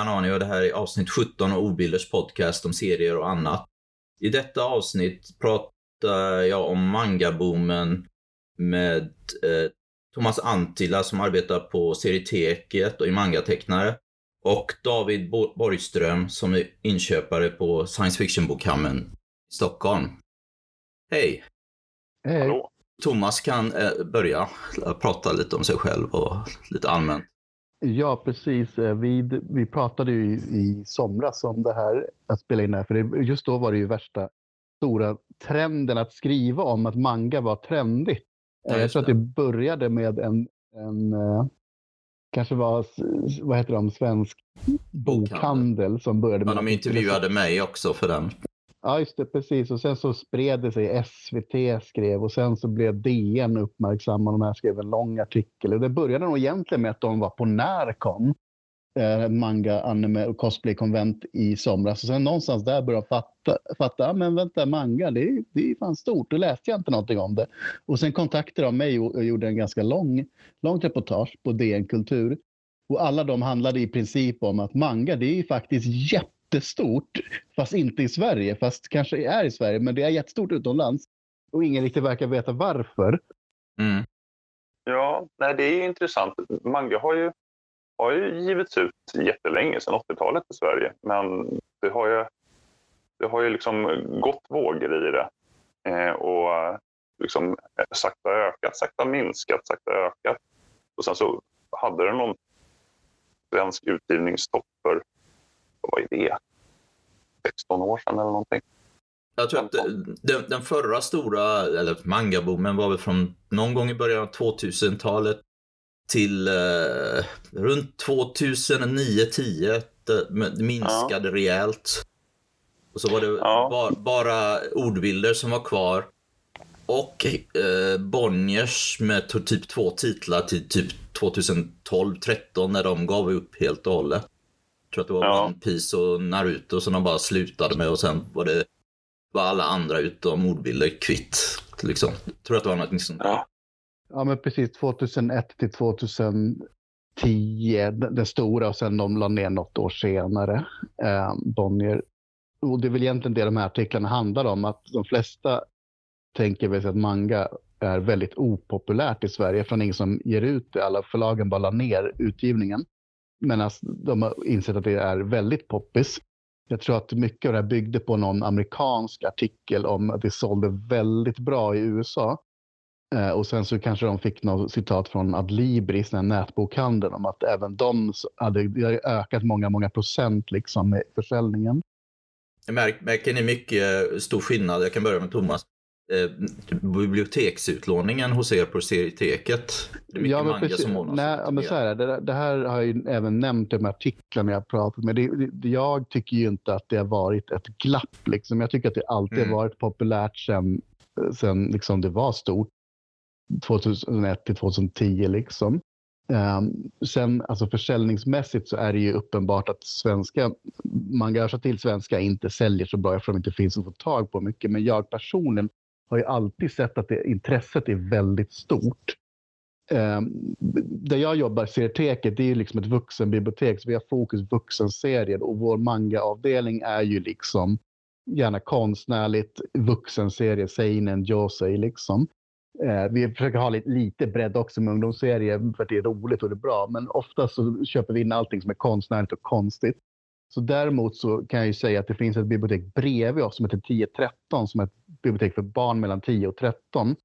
Anani och det här är avsnitt 17 av Obilders podcast om serier och annat. I detta avsnitt pratar jag om mangaboomen med eh, Thomas Antila som arbetar på Serieteket och är mangatecknare. Och David Borgström som är inköpare på science fiction-bokhandeln i Stockholm. Hej! Hej! Thomas kan eh, börja prata lite om sig själv och lite allmänt. Ja, precis. Eh, vi, vi pratade ju i somras om det här, att spela in det här, för det, just då var det ju värsta stora trenden att skriva om att manga var trendigt. Ja, jag tror att det började med en, en eh, kanske var, vad heter de, svensk bokhandel som började med... Ja, de intervjuade mig också för den. Ja, just det, precis. Och sen så spred det sig, SVT skrev och sen så blev DN uppmärksamma. De här skrev en lång artikel. Och det började nog egentligen med att de var på Närcon, eh, manga, anime och cosplay-konvent i somras. Och sen någonstans där började de fatta, fatta ah, men vänta, manga, det är, det är fan stort. Då läste jag inte någonting om det. Och sen kontaktade de mig och, och gjorde en ganska lång, långt reportage på DN Kultur. Och alla de handlade i princip om att manga, det är faktiskt jätte jättestort, fast inte i Sverige, fast kanske är i Sverige, men det är jättestort utomlands. Och ingen riktigt verkar veta varför. Mm. Ja, nej, det är intressant. Manga har ju, har ju givits ut jättelänge, sedan 80-talet i Sverige. Men det har ju, det har ju liksom gått vågor i det. Eh, och liksom sakta ökat, sakta minskat, sakta ökat. Och sen så hade det någon svensk utgivningstopp för vad är det? 16 år sedan eller någonting. Jag tror att den, den förra stora, eller mangaboomen var väl från någon gång i början av 2000-talet till eh, runt 2009-10. Det minskade ja. rejält. Och så var det ja. ba, bara ordbilder som var kvar. Och eh, Bonniers med typ två titlar till typ 2012-13 när de gav upp helt och hållet. Tror att det var ja. One Piece och Naruto som de bara slutade med och sen var det var alla andra utom ordbilder kvitt. Liksom. Jag tror att det var något sånt. Ja. ja, men precis 2001 till 2010, den stora och sen de la ner något år senare, eh, Bonnier. Och det är väl egentligen det de här artiklarna handlar om, att de flesta tänker väl att manga är väldigt opopulärt i Sverige, från ingen som ger ut det. Alla förlagen bara la ner utgivningen. Medan de har insett att det är väldigt poppis. Jag tror att mycket av det här byggde på någon amerikansk artikel om att det sålde väldigt bra i USA. Eh, och sen så kanske de fick något citat från Adlibris, den här nätbokhandeln, om att även de hade, ökat många, många procent liksom med försäljningen. Märker ni mycket eh, stor skillnad? Jag kan börja med Thomas eh, biblioteksutlåningen hos er på serieteket? Det är mycket ja, men precis, som nej, men så här, det, det, här har jag ju även nämnt i de artiklarna jag pratat med. Det, det, jag tycker ju inte att det har varit ett glapp. Liksom. Jag tycker att det alltid mm. har varit populärt sen, sen liksom det var stort. 2001 till 2010 liksom. Um, sen alltså försäljningsmässigt så är det ju uppenbart att svenska, man sig till svenska inte säljer så bra eftersom det inte finns att få tag på mycket. Men jag personligen har ju alltid sett att det, intresset är väldigt stort. Eh, där jag jobbar, Serieteket, det är liksom ett vuxenbibliotek, så vi har fokus vuxenserier och vår mangaavdelning är ju liksom gärna konstnärligt vuxenserie, seinen, josei liksom. Eh, vi försöker ha lite, lite bredd också med ungdomsserier för att det är roligt och det är bra, men ofta så köper vi in allting som är konstnärligt och konstigt. Så däremot så kan jag ju säga att det finns ett bibliotek bredvid oss som heter 1013 som är ett bibliotek för barn mellan 10 och 13.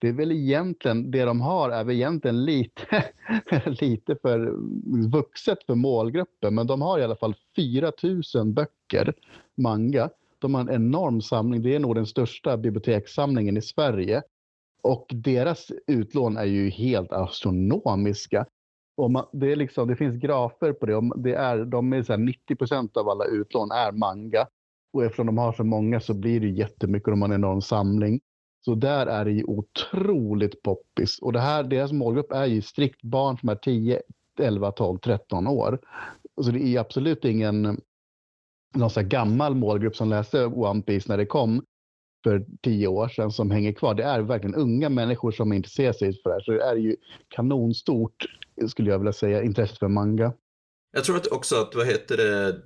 Det är väl egentligen, det de har är väl egentligen lite, lite för vuxet för målgruppen, men de har i alla fall 4 000 böcker, manga. De har en enorm samling, det är nog den största bibliotekssamlingen i Sverige. Och deras utlån är ju helt astronomiska. Och man, det, är liksom, det finns grafer på det. Och det är, de är så 90 procent av alla utlån är manga. Och eftersom de har så många så blir det jättemycket om de har en enorm samling. Så där är det ju otroligt poppis. Och det här, deras målgrupp är ju strikt barn som är 10, 11, 12, 13 år. Så det är absolut ingen någon så gammal målgrupp som läste One Piece när det kom för tio år sedan som hänger kvar. Det är verkligen unga människor som intresserar sig för det här. Så det är ju kanonstort, skulle jag vilja säga, intresset för manga. Jag tror att också att, vad heter det,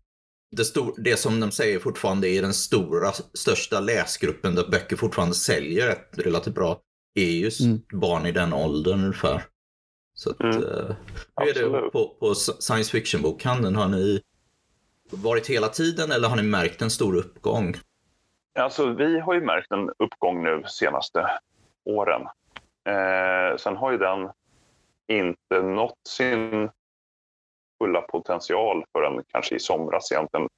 det, stor, det som de säger fortfarande är den stora, största läsgruppen där böcker fortfarande säljer rätt, relativt bra, är just mm. barn i den åldern ungefär. Så att, mm. hur är det på, på science fiction-bokhandeln? Har ni varit hela tiden eller har ni märkt en stor uppgång? Alltså, vi har ju märkt en uppgång nu senaste åren. Eh, sen har ju den inte nått sin fulla potential förrän kanske i somras egentligen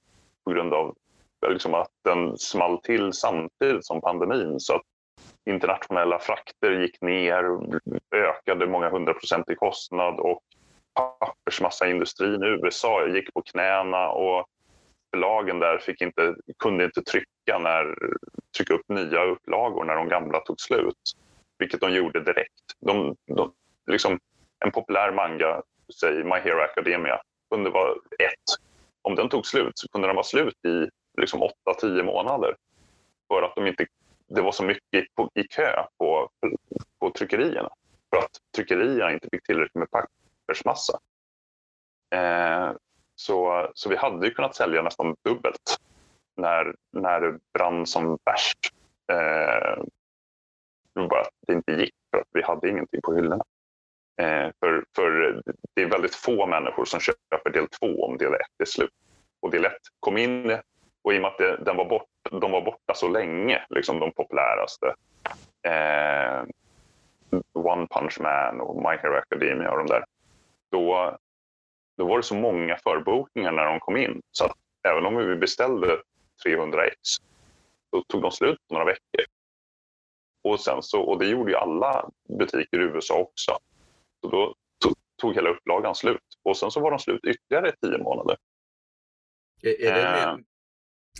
på grund av liksom att den small till samtidigt som pandemin. Så att internationella frakter gick ner, ökade många hundra procent i kostnad och pappersmassaindustrin i USA gick på knäna och förlagen där fick inte, kunde inte trycka, när, trycka upp nya upplagor när de gamla tog slut. Vilket de gjorde direkt. De, de, liksom, en populär manga, säg My Hero Academia, kunde vara ett. Om den tog slut så kunde den vara slut i liksom 8-10 månader. För att de inte, det var så mycket på, i kö på, på tryckerierna. För att tryckerierna inte fick tillräckligt med pappersmassa. Eh, så, så vi hade ju kunnat sälja nästan dubbelt när, när det brann som värst. Eh, bara att det inte gick för att vi hade ingenting på hyllorna. Eh, för, för det är väldigt få människor som köper del två om del ett är slut. Och del ett kom in och i och med att det, den var bort, de var borta så länge, liksom de populäraste. Eh, One Punch Man och My Hero Academia och de där. Då, då var det så många förbokningar när de kom in så att även om vi beställde 300 ex så tog de slut på några veckor. Och, sen så, och det gjorde ju alla butiker i USA också. Så då tog hela upplagan slut och sen så var de slut ytterligare tio månader. Är, är det äh,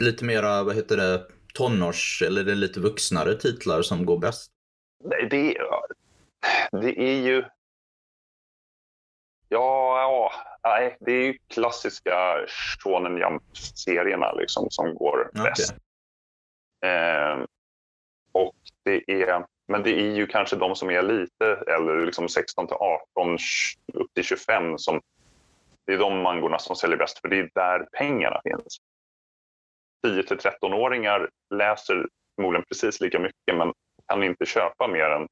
lite mera, vad heter det, tonårs eller är det lite vuxnare titlar som går bäst? Nej, det, det är ju... Ja, ja, nej, det är ju klassiska Shonen Jump-serierna liksom, som går okay. bäst. Eh, och det är men det är ju kanske de som är lite äldre, liksom 16 till 18, upp till 25, som, det är de mangorna som säljer bäst, för det är där pengarna finns. 10 till 13-åringar läser förmodligen precis lika mycket, men kan inte köpa mer än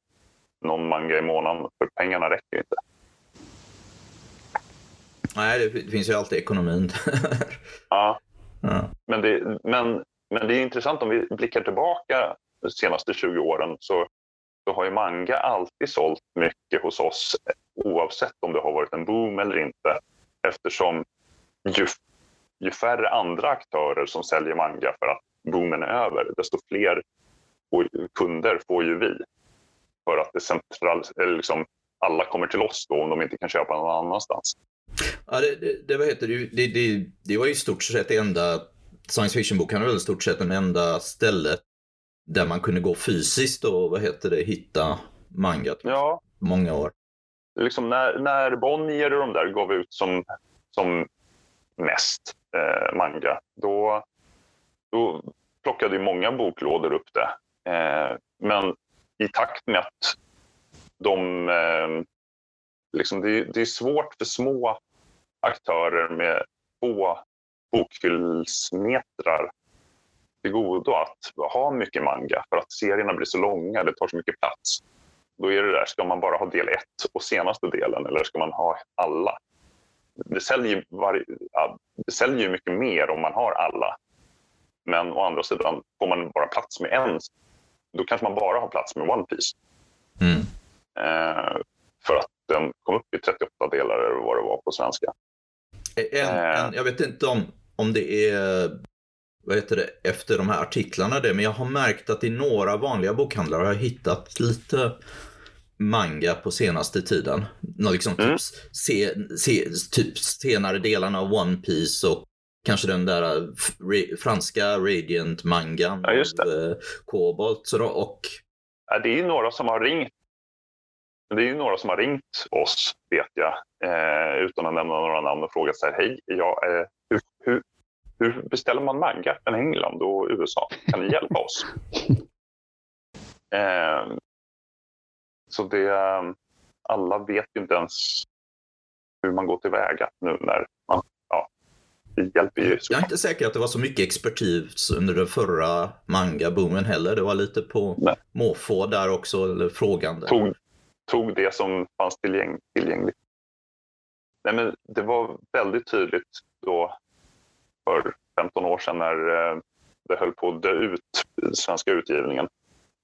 någon manga i månaden, för pengarna räcker inte. Nej, det finns ju alltid ekonomin. ja. ja. Men, det, men, men det är intressant om vi blickar tillbaka de senaste 20 åren så så har ju manga alltid sålt mycket hos oss oavsett om det har varit en boom eller inte. Eftersom ju, ju färre andra aktörer som säljer manga för att boomen är över, desto fler kunder får ju vi. För att det central, eller liksom, alla kommer till oss då om de inte kan köpa någon annanstans. Ja, det, det, det, vad heter det, det, det, det var ju i stort sett det enda, science fiction-bokhandeln var väl i stort sett det enda stället där man kunde gå fysiskt och vad heter det, hitta mangat. Ja. Många år. Liksom när, när Bonnier och de där gav ut som, som mest eh, manga, då, då plockade ju många boklådor upp det. Eh, men i takt med att de... Eh, liksom det, det, är svårt för små aktörer med få bokhyllsmetrar till godo att ha mycket manga för att serierna blir så långa, det tar så mycket plats. Då är det där, ska man bara ha del ett och senaste delen eller ska man ha alla? Det säljer, var, det säljer mycket mer om man har alla. Men å andra sidan, får man bara plats med en, då kanske man bara har plats med One Piece. Mm. Eh, för att den kom upp i 38 delar eller vad det var på svenska. En, en, eh. jag vet inte om, om det är vad heter det, efter de här artiklarna det, men jag har märkt att i några vanliga bokhandlar har jag hittat lite manga på senaste tiden. Liksom mm. typ, se, se, typ senare delarna av One Piece och kanske den där re, franska Radiant mangan ja, just det. av eh, Kobolt. Så då, och... ja, det är ju några som har ringt det är ju några som har ringt oss, vet jag, eh, utan att nämna några namn och frågat så här, hej, ja, eh, hur, hur, hur beställer man manga från England och USA? Kan ni hjälpa oss? eh, så det, alla vet ju inte ens hur man går tillväga nu när man det hjälper ju. Jag är inte säker att det var så mycket expertis under den förra manga-boomen heller. Det var lite på Nej. måfå där också, eller frågande. Tog, tog det som fanns tillgäng, tillgängligt. Nej, men det var väldigt tydligt då för 15 år sedan när eh, det höll på att dö ut, eh, svenska utgivningen.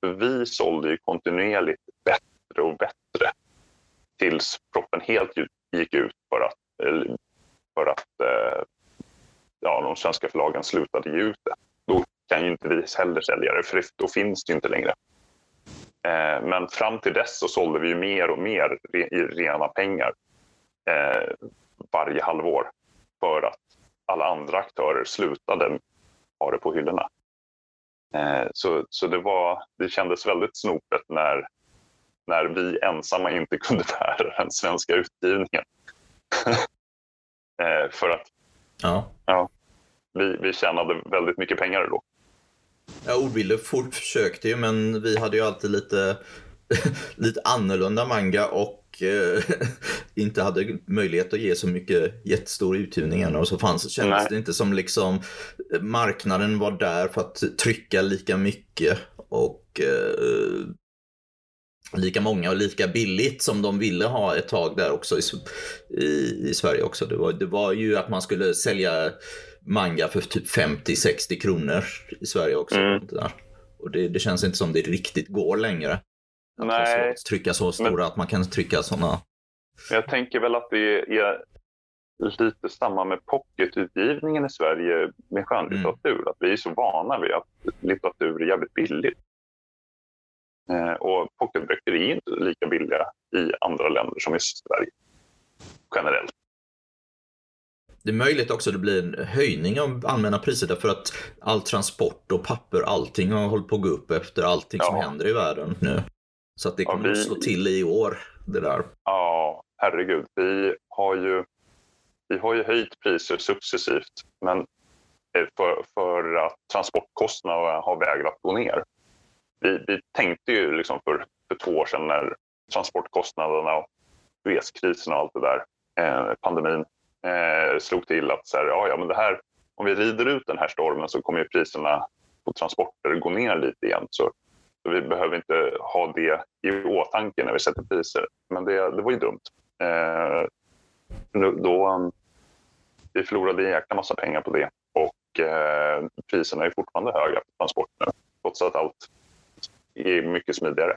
Vi sålde ju kontinuerligt bättre och bättre tills proppen helt gick ut för att, eh, för att ja, de svenska förlagen slutade ge ut det. Då kan ju inte vi heller sälja det, för då finns det inte längre. Eh, men fram till dess så sålde vi ju mer och mer i rena pengar varje halvår för att alla andra aktörer slutade ha det på hyllorna. Eh, så, så det, var, det kändes väldigt snopet när, när vi ensamma inte kunde bära den svenska utgivningen. eh, för att ja. Ja, vi, vi tjänade väldigt mycket pengar då. Ja, Ordbilder försökte ju, men vi hade ju alltid lite, lite annorlunda manga och eh, inte hade möjlighet att ge så mycket jättestora utgivningar och så fanns, kändes Nej. det inte som liksom marknaden var där för att trycka lika mycket och eh, lika många och lika billigt som de ville ha ett tag där också i, i, i Sverige också. Det var, det var ju att man skulle sälja manga för typ 50-60 kronor i Sverige också. Mm. Och det, det, känns inte som det riktigt går längre. Att Nej. Så, trycka så stora, men, att man kan trycka sådana. Jag tänker väl att det är lite samma med pocketutgivningen i Sverige med skönlitteratur. Mm. Att vi är så vana vid att litteratur är jävligt billigt. Eh, och pocketböcker är inte lika billiga i andra länder som i Sverige. Generellt. Det är möjligt också att det blir en höjning av allmänna priser därför att all transport och papper, allting har hållit på att gå upp efter allting ja. som händer i världen nu. Så att det kommer ja, vi... att slå till i år, det där. Ja, herregud. Vi har ju, vi har ju höjt priser successivt, men eh, för, för att transportkostnaderna har vägrat gå ner. Vi, vi tänkte ju liksom för, för två år sedan när transportkostnaderna och reskrisen och allt det där, eh, pandemin, eh, slog till att så här, ja, ja, men det här, om vi rider ut den här stormen så kommer ju priserna på transporter gå ner lite igen. Så så vi behöver inte ha det i åtanke när vi sätter priser. Men det, det var ju dumt. Eh, då, um, vi förlorade en jäkla massa pengar på det och eh, priserna är fortfarande höga på transport nu, trots att allt är mycket smidigare.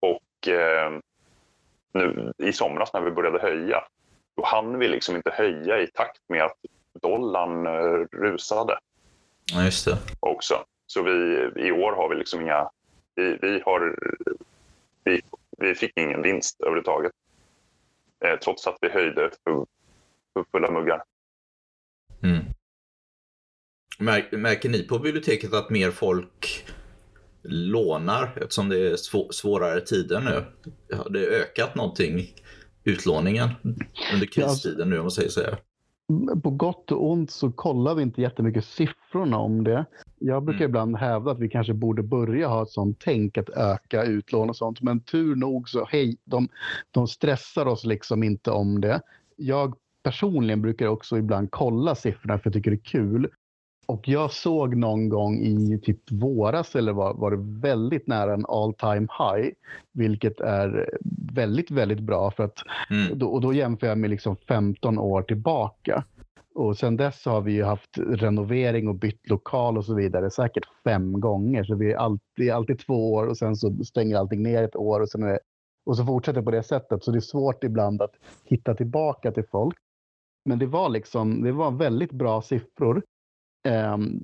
Och eh, nu i somras när vi började höja, då hann vi liksom inte höja i takt med att dollarn eh, rusade. Ja, just det. Också. Så vi, i år har vi liksom inga vi, vi, har, vi, vi fick ingen vinst överhuvudtaget. Eh, trots att vi höjde för, för fulla muggar. Mm. Märker, märker ni på biblioteket att mer folk lånar eftersom det är svå, svårare tider nu? Har det ökat någonting, utlåningen, under kristiden nu om man säger så? Här? på gott och ont så kollar vi inte jättemycket siffrorna om det. Jag brukar mm. ibland hävda att vi kanske borde börja ha ett sånt tänk att öka utlån och sånt. Men tur nog så, hej, de, de stressar oss liksom inte om det. Jag personligen brukar också ibland kolla siffrorna för jag tycker det är kul. Och jag såg någon gång i typ våras eller var, var det väldigt nära en all time high. Vilket är väldigt, väldigt bra. för att mm. då, Och då jämför jag med liksom 15 år tillbaka. Och sen dess har vi haft renovering och bytt lokal och så vidare säkert fem gånger. Så vi är alltid, alltid två år och sen så stänger allting ner ett år och, sen det, och så fortsätter på det sättet. Så det är svårt ibland att hitta tillbaka till folk. Men det var liksom, det var väldigt bra siffror. Um,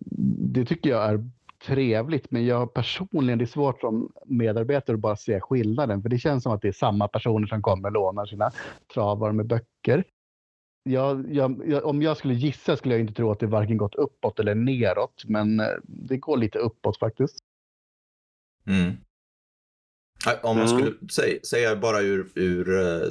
det tycker jag är trevligt, men jag personligen, det är svårt som medarbetare att bara se skillnaden, för det känns som att det är samma personer som kommer och lånar sina travar med böcker. Jag, jag, om jag skulle gissa skulle jag inte tro att det varken gått uppåt eller neråt, men eh, det går lite uppåt faktiskt. Mm. Om man skulle mm. säga, säga bara ur, ur eh,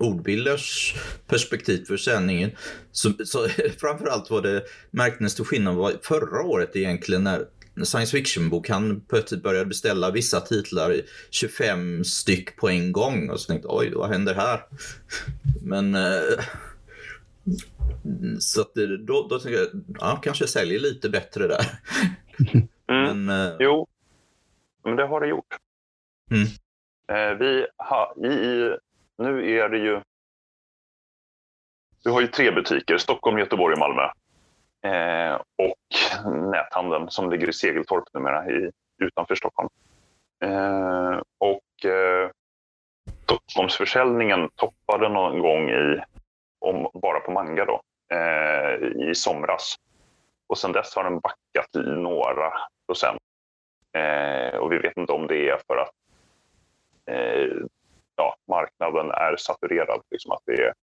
ordbilders perspektiv för sändningen. Så, så framförallt var det märktes stor skillnad var förra året egentligen när science fiction-bokhandeln plötsligt började beställa vissa titlar, 25 styck på en gång och så tänkte oj, vad händer här? Men eh, Så att då, då tänker jag, ja, kanske säljer lite bättre där. Mm. Men, eh... Jo, men det har det gjort. Mm. Eh, vi ha, i, i, nu är det ju... Vi har ju tre butiker, Stockholm, Göteborg och Malmö. Eh, och näthandeln som ligger i Segeltorp numera i, utanför Stockholm. Eh, och eh, Stockholmsförsäljningen toppade någon gång i, om, bara på manga då, eh, i somras. Och sen dess har den backat i några procent. Eh, och vi vet inte om det är för att eh, ja, marknaden är saturerad. Liksom att det är,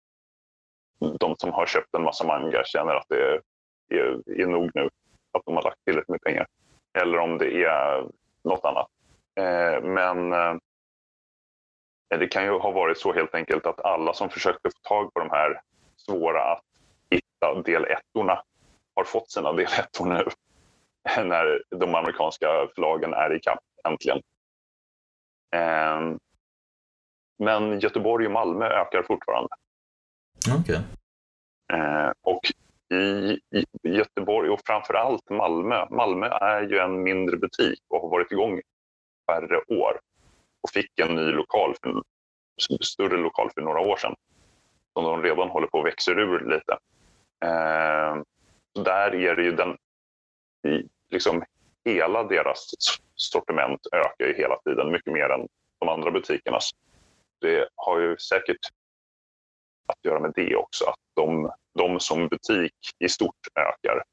de som har köpt en massa manga känner att det är, är, är nog nu. Att de har lagt tillräckligt med pengar. Eller om det är något annat. Eh, men eh, det kan ju ha varit så helt enkelt att alla som försökte få tag på de här svåra att hitta del ettorna har fått sina del ettor nu. När de amerikanska förlagen är i kapp äntligen. Eh, men Göteborg och Malmö ökar fortfarande. Okay. Ehm, och i, Göteborg och framför allt Malmö. Malmö är ju en mindre butik och har varit igång färre år och fick en ny lokal, för, större lokal för några år sedan som de redan håller på att växa ur lite. Ehm, där är det ju den, liksom hela deras sortiment ökar ju hela tiden mycket mer än de andra butikernas. Det har ju säkert att göra med det också, att de, de som butik i stort ökar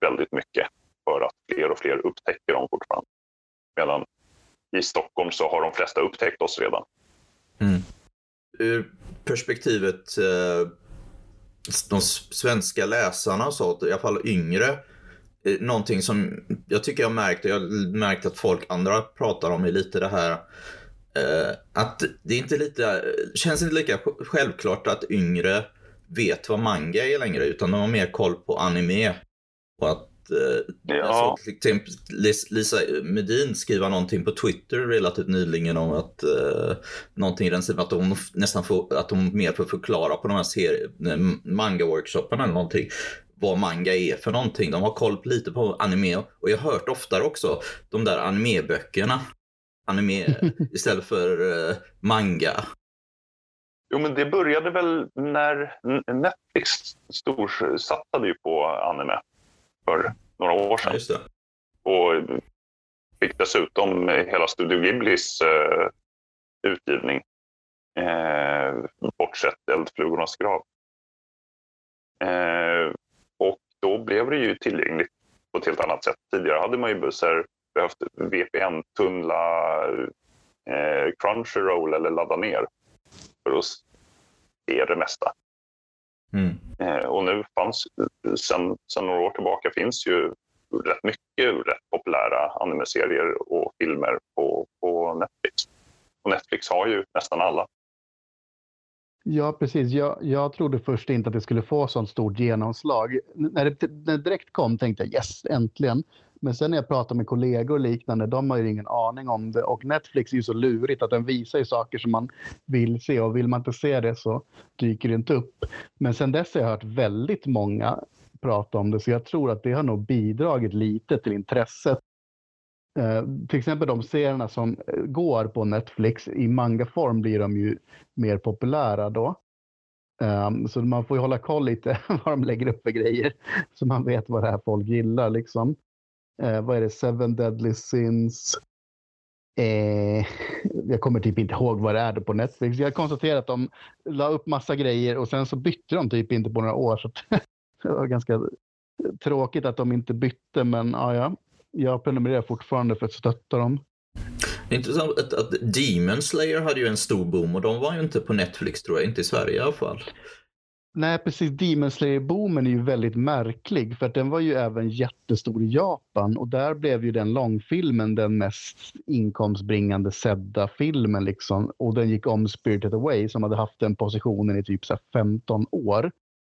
väldigt mycket för att fler och fler upptäcker dem fortfarande. Medan i Stockholm så har de flesta upptäckt oss redan. Mm. Ur perspektivet eh, de svenska läsarna, så, i alla fall yngre, eh, någonting som jag tycker jag märkt, och jag har märkt att folk andra pratar om är lite det här att det inte lite, känns inte lika självklart att yngre vet vad manga är längre, utan de har mer koll på anime. Och att Eh, ja. Såg till exempel Lisa Medin skriva någonting på Twitter relativt nyligen om att uh, någonting i den att hon nästan får, att hon mer får förklara på de här serie, manga-workshopen eller någonting vad manga är för någonting. De har koll lite på anime och jag har hört oftare också de där animeböckerna. Anime istället för uh, manga. Jo, men det började väl när Netflix storsatsade ju på anime för några år sedan. Ja, och fick dessutom hela Studio Ghiblis eh, utgivning. Eh, bortsett Eldflugornas grav. Eh, och då blev det ju tillgängligt på ett helt annat sätt. Tidigare hade man ju här, behövt VPN-tunnla eh, Crunchyroll eller ladda ner för att se det mesta. Mm. Eh, och nu fanns, sen, sen några år tillbaka finns ju rätt mycket rätt populära animeserier och filmer på, på Netflix. Och Netflix har ju nästan alla. Ja, precis. Jag, jag trodde först inte att det skulle få sånt stort genomslag. När det, när det direkt kom tänkte jag yes, äntligen. Men sen när jag pratar med kollegor och liknande, de har ju ingen aning om det. Och Netflix är ju så lurigt att den visar ju saker som man vill se och vill man inte se det så dyker det inte upp. Men sen dess har jag hört väldigt många prata om det, så jag tror att det har nog bidragit lite till intresset. Eh, till exempel de serierna som eh, går på Netflix, i mangaform blir de ju mer populära då. Um, så man får ju hålla koll lite vad de lägger upp för grejer så man vet vad det här folk gillar. Liksom Uh, vad är det, Seven Deadly Sins. Eh, jag kommer typ inte ihåg vad det är på Netflix. Jag konstaterar att de la upp massa grejer och sen så bytte de typ inte på några år. Så det var ganska tråkigt att de inte bytte, men ja, ja jag prenumererar fortfarande för att stötta dem. Intressant att, att Demon Slayer hade ju en stor boom och de var ju inte på Netflix tror jag, inte i Sverige i alla fall. Nej, precis. Demon Slayer-boomen är ju väldigt märklig för att den var ju även jättestor i Japan och där blev ju den långfilmen den mest inkomstbringande sedda filmen liksom och den gick om Spirited Away som hade haft den positionen i typ så 15 år.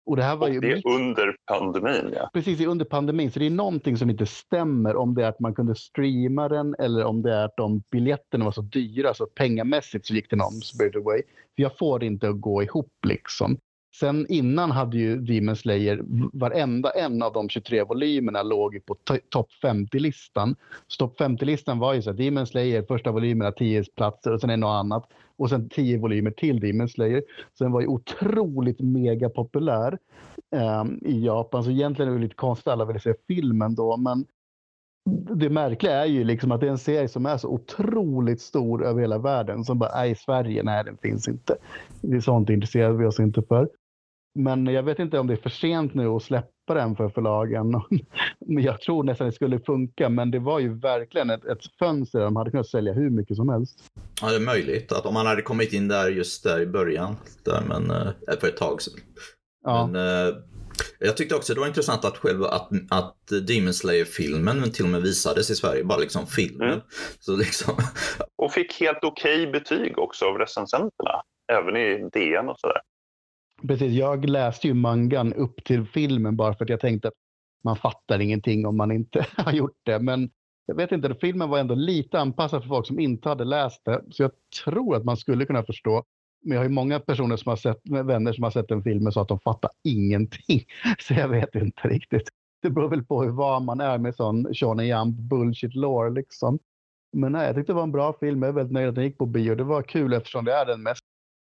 Och det, här var ju... det är under pandemin, ja. Precis, under pandemin. Så det är någonting som inte stämmer om det är att man kunde streama den eller om det är att de biljetterna var så dyra så pengamässigt så gick den om. För jag får det inte att gå ihop liksom. Sen innan hade ju Demon Slayer, varenda en av de 23 volymerna låg ju på topp 50-listan. Så topp 50-listan var ju så här, Demon Slayer, första volymerna 10 platser och sen är något annat. Och sen 10 volymer till Demon Slayer. Så den var ju otroligt mega populär eh, i Japan. Så egentligen är det lite konstigt att alla ville se filmen då, men det märkliga är ju liksom att det är en serie som är så otroligt stor över hela världen som bara är i Sverige. Nej, den finns inte. Det är sånt intresserade vi oss inte för. Men jag vet inte om det är för sent nu att släppa den för förlagen. Men jag tror nästan det skulle funka. Men det var ju verkligen ett, ett fönster. De hade kunnat sälja hur mycket som helst. Ja, det är möjligt att om man hade kommit in där just där i början. Där, men, äh, för ett tag sedan. Ja. Men, äh, jag tyckte också det var intressant att själva att, att Demon Slayer-filmen till och med visades i Sverige, bara liksom filmen. Mm. Så liksom... Och fick helt okej okay betyg också av recensenterna, även i DN och sådär. Precis, jag läste ju mangan upp till filmen bara för att jag tänkte att man fattar ingenting om man inte har gjort det. Men jag vet inte, filmen var ändå lite anpassad för folk som inte hade läst det. Så jag tror att man skulle kunna förstå. Men jag har ju många personer som har sett, vänner som har sett den filmen så att de fattar ingenting. Så jag vet inte riktigt. Det beror väl på hur van man är med sån Sean Jump bullshit lore liksom. Men nej, jag tyckte det var en bra film. Jag är väldigt nöjd att den gick på bio. Det var kul eftersom det är den mest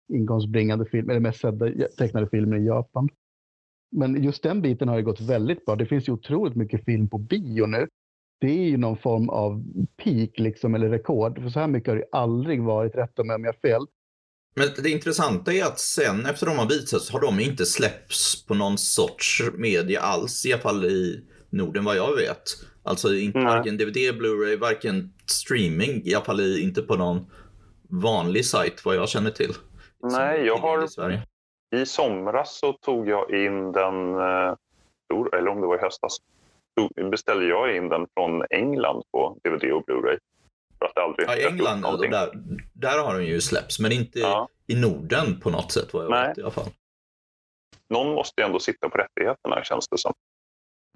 inkomstbringande film, eller mest sedda tecknade filmen i Japan. Men just den biten har ju gått väldigt bra. Det finns ju otroligt mycket film på bio nu. Det är ju någon form av peak liksom, eller rekord. För så här mycket har det aldrig varit, rätta mig om jag har fel. Men det intressanta är att sen efter de har visats har de inte släppts på någon sorts media alls, i alla fall i Norden vad jag vet. Alltså inte varken DVD, Blu-ray, varken streaming, i alla fall inte på någon vanlig sajt vad jag känner till. Nej, jag har... I, I somras så tog jag in den, eh, eller om det var i höstas, beställde jag in den från England på DVD och Blu-ray. För att aldrig ja, I England, där, där har den ju släppts, men inte ja. i Norden på något sätt vad jag Nej. vet i alla fall. Någon måste ju ändå sitta på rättigheterna känns det som.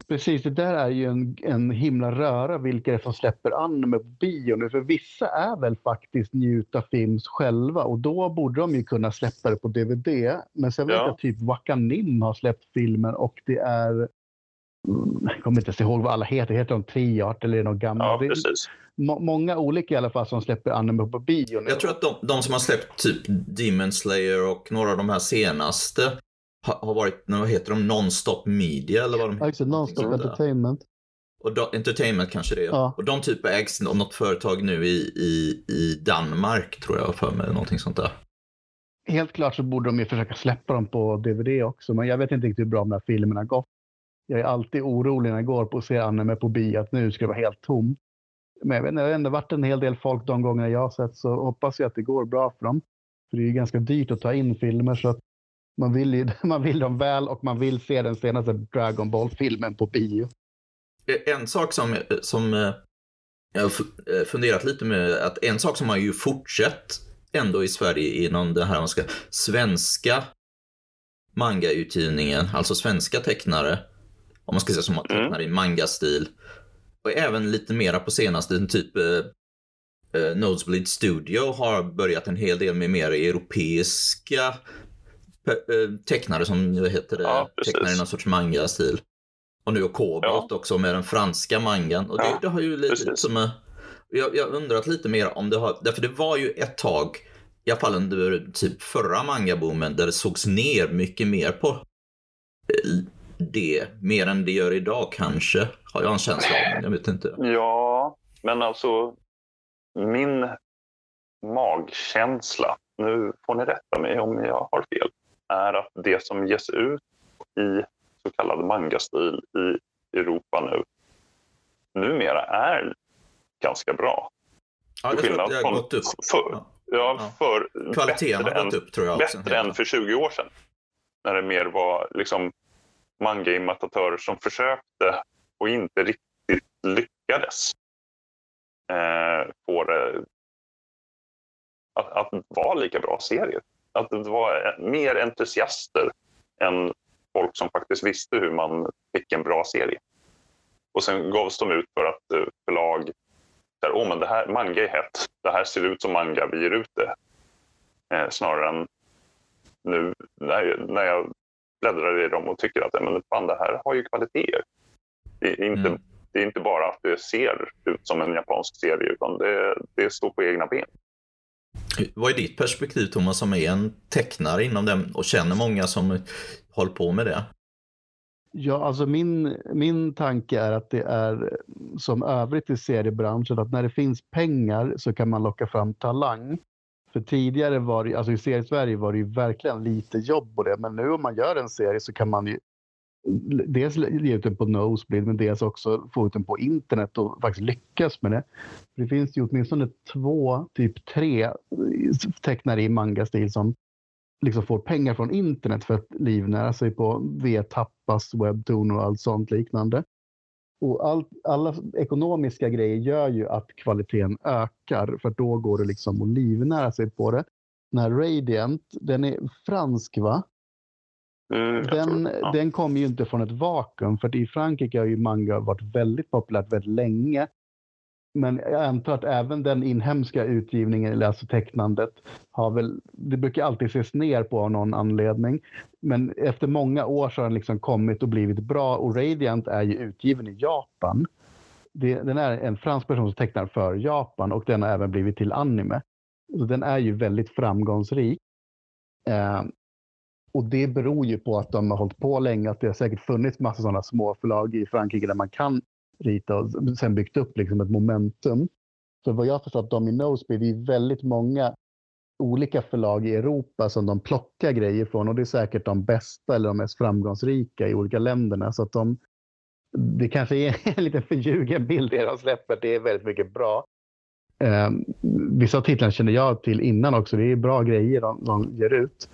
Precis, det där är ju en, en himla röra vilka det är som släpper anime på bio nu. För vissa är väl faktiskt Njuta Films själva och då borde de ju kunna släppa det på DVD. Men sen vet ja. jag typ Wakanim har släppt filmen och det är mm, jag kommer inte ens ihåg vad alla heter. Heter de Triart eller är de gamla? Ja, precis. Må många olika i alla fall som släpper anime på bio nu. Jag tror att de, de som har släppt typ Demon Slayer och några av de här senaste har varit, vad heter de, Nonstop Media eller vad de heter? Nonstop Entertainment. Och då, entertainment kanske det är. Ja. Och de typ ägs av något företag nu i, i, i Danmark tror jag för mig, någonting sånt där. Helt klart så borde de ju försöka släppa dem på DVD också, men jag vet inte riktigt hur bra de här filmerna gått. Jag är alltid orolig när jag går på och ser anime på bio att nu ska det vara helt tomt. Men jag vet inte, det har ändå varit en hel del folk de gånger jag har sett så hoppas jag att det går bra för dem. För det är ju ganska dyrt att ta in filmer så att man vill, ju, man vill dem väl och man vill se den senaste Dragon Ball-filmen på bio. En sak som, som eh, jag har eh, funderat lite med, att en sak som har ju fortsatt ändå i Sverige inom den här man ska, svenska mangautgivningen, alltså svenska tecknare, om man ska säga som man tecknar mm. i mangastil. Och även lite mera på senaste, typ eh, eh, Nosebleed Studio har börjat en hel del med mer europeiska Eh, tecknare som vad heter det, ja, tecknar i någon sorts manga-stil. Och nu Kobolt ja. också med den franska mangan. Och det, ja, det har ju lite som... Eh, jag, jag undrat lite mer om det har... Därför det var ju ett tag, i alla fall under typ förra mangaboomen, där det sågs ner mycket mer på eh, det. Mer än det gör idag kanske, har jag en känsla av. Jag vet inte. Ja, men alltså min magkänsla, nu får ni rätta mig om jag har fel, är att det som ges ut i så kallad mangastil i Europa nu numera är ganska bra. Ja, jag tror att det har gått upp. För, ja, för Kvaliteten har gått upp tror jag. Också, bättre än för 20 år sedan. När det mer var liksom manga-imitatörer som försökte och inte riktigt lyckades eh, få det att, att vara lika bra serier att det var mer entusiaster än folk som faktiskt visste hur man fick en bra serie. Och sen gavs de ut för att eh, förlag där, oh, men det här, manga är hett, det här ser ut som manga, vi ger ut det. Eh, snarare än nu när, när jag bläddrar i dem och tycker att men fan, det här har ju kvaliteter. Det är, inte, mm. det är inte bara att det ser ut som en japansk serie utan det, det står på egna ben. Vad är ditt perspektiv Thomas som är en tecknare inom den och känner många som håller på med det? Ja, alltså min, min tanke är att det är som övrigt i seriebranschen att när det finns pengar så kan man locka fram talang. För tidigare var det, alltså i seriesverige var det ju verkligen lite jobb på det, men nu om man gör en serie så kan man ju dels ge ut den på Nosebleed men dels också få ut den på internet och faktiskt lyckas med det. Det finns ju åtminstone två, typ tre tecknare i manga-stil som liksom får pengar från internet för att livnära sig på V-tappas, Webtoon och allt sånt liknande. Och all, alla ekonomiska grejer gör ju att kvaliteten ökar för då går det liksom att livnära sig på det. Den här Radiant, den är fransk va? Mm, den, ja. den kommer ju inte från ett vakuum för i Frankrike har ju manga varit väldigt populärt väldigt länge. Men jag antar att även den inhemska utgivningen, eller alltså tecknandet, har väl, det brukar alltid ses ner på av någon anledning. Men efter många år så har den liksom kommit och blivit bra och Radiant är ju utgiven i Japan. Det, den är en fransk person som tecknar för Japan och den har även blivit till anime. Så den är ju väldigt framgångsrik. Eh, och det beror ju på att de har hållit på länge, att det har säkert funnits massa sådana småförlag i Frankrike där man kan rita och sen byggt upp liksom ett momentum. Så vad jag förstått de i Noseby, det är väldigt många olika förlag i Europa som de plockar grejer från och det är säkert de bästa eller de mest framgångsrika i olika länderna. Så att de, det kanske är en lite förljugen bild det de släpper. Det är väldigt mycket bra. Eh, vissa av titlarna känner jag till innan också. Det är bra grejer de, de ger ut.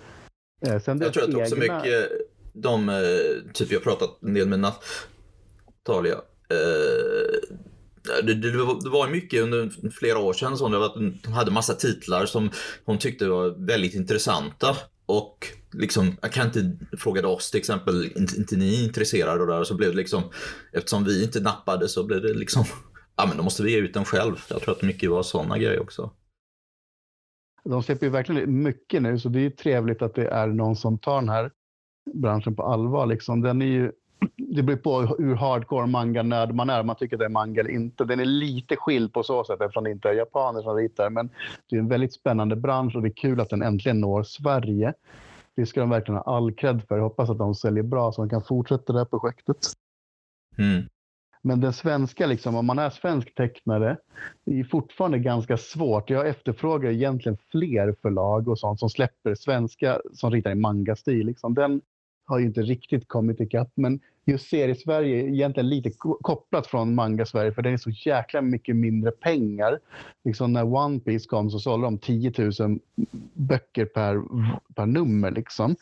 Eh, sen jag tror att också egna... mycket de, eh, typ jag pratat en del med Natalia, eh, det, det, det, var mycket under flera år sedan som det var, de hade massa titlar som hon tyckte var väldigt intressanta. Och liksom, jag kan inte fråga oss till exempel, inte, inte ni intresserade av det här? Så blev det liksom, eftersom vi inte nappade så blev det liksom, ja men då måste vi ge ut den själv. Jag tror att mycket var sådana grejer också. De släpper ju verkligen mycket nu så det är trevligt att det är någon som tar den här branschen på allvar. Liksom. Den är ju det beror på hur hardcore manga-nörd man är, om man tycker det är manga eller inte. Den är lite skild på så sätt eftersom det inte är japaner som ritar, men det är en väldigt spännande bransch och det är kul att den äntligen når Sverige. Det ska de verkligen ha all cred för. Jag hoppas att de säljer bra så de kan fortsätta det här projektet. Mm. Men den svenska, liksom, om man är svensk tecknare, det är fortfarande ganska svårt. Jag efterfrågar egentligen fler förlag och sånt som släpper svenska som ritar i manga-stil. Liksom. Den har ju inte riktigt kommit ikapp. Men just serie-Sverige är egentligen lite kopplat från manga-Sverige för det är så jäkla mycket mindre pengar. Liksom när One Piece kom så sålde de 10 000 böcker per, per nummer. Liksom.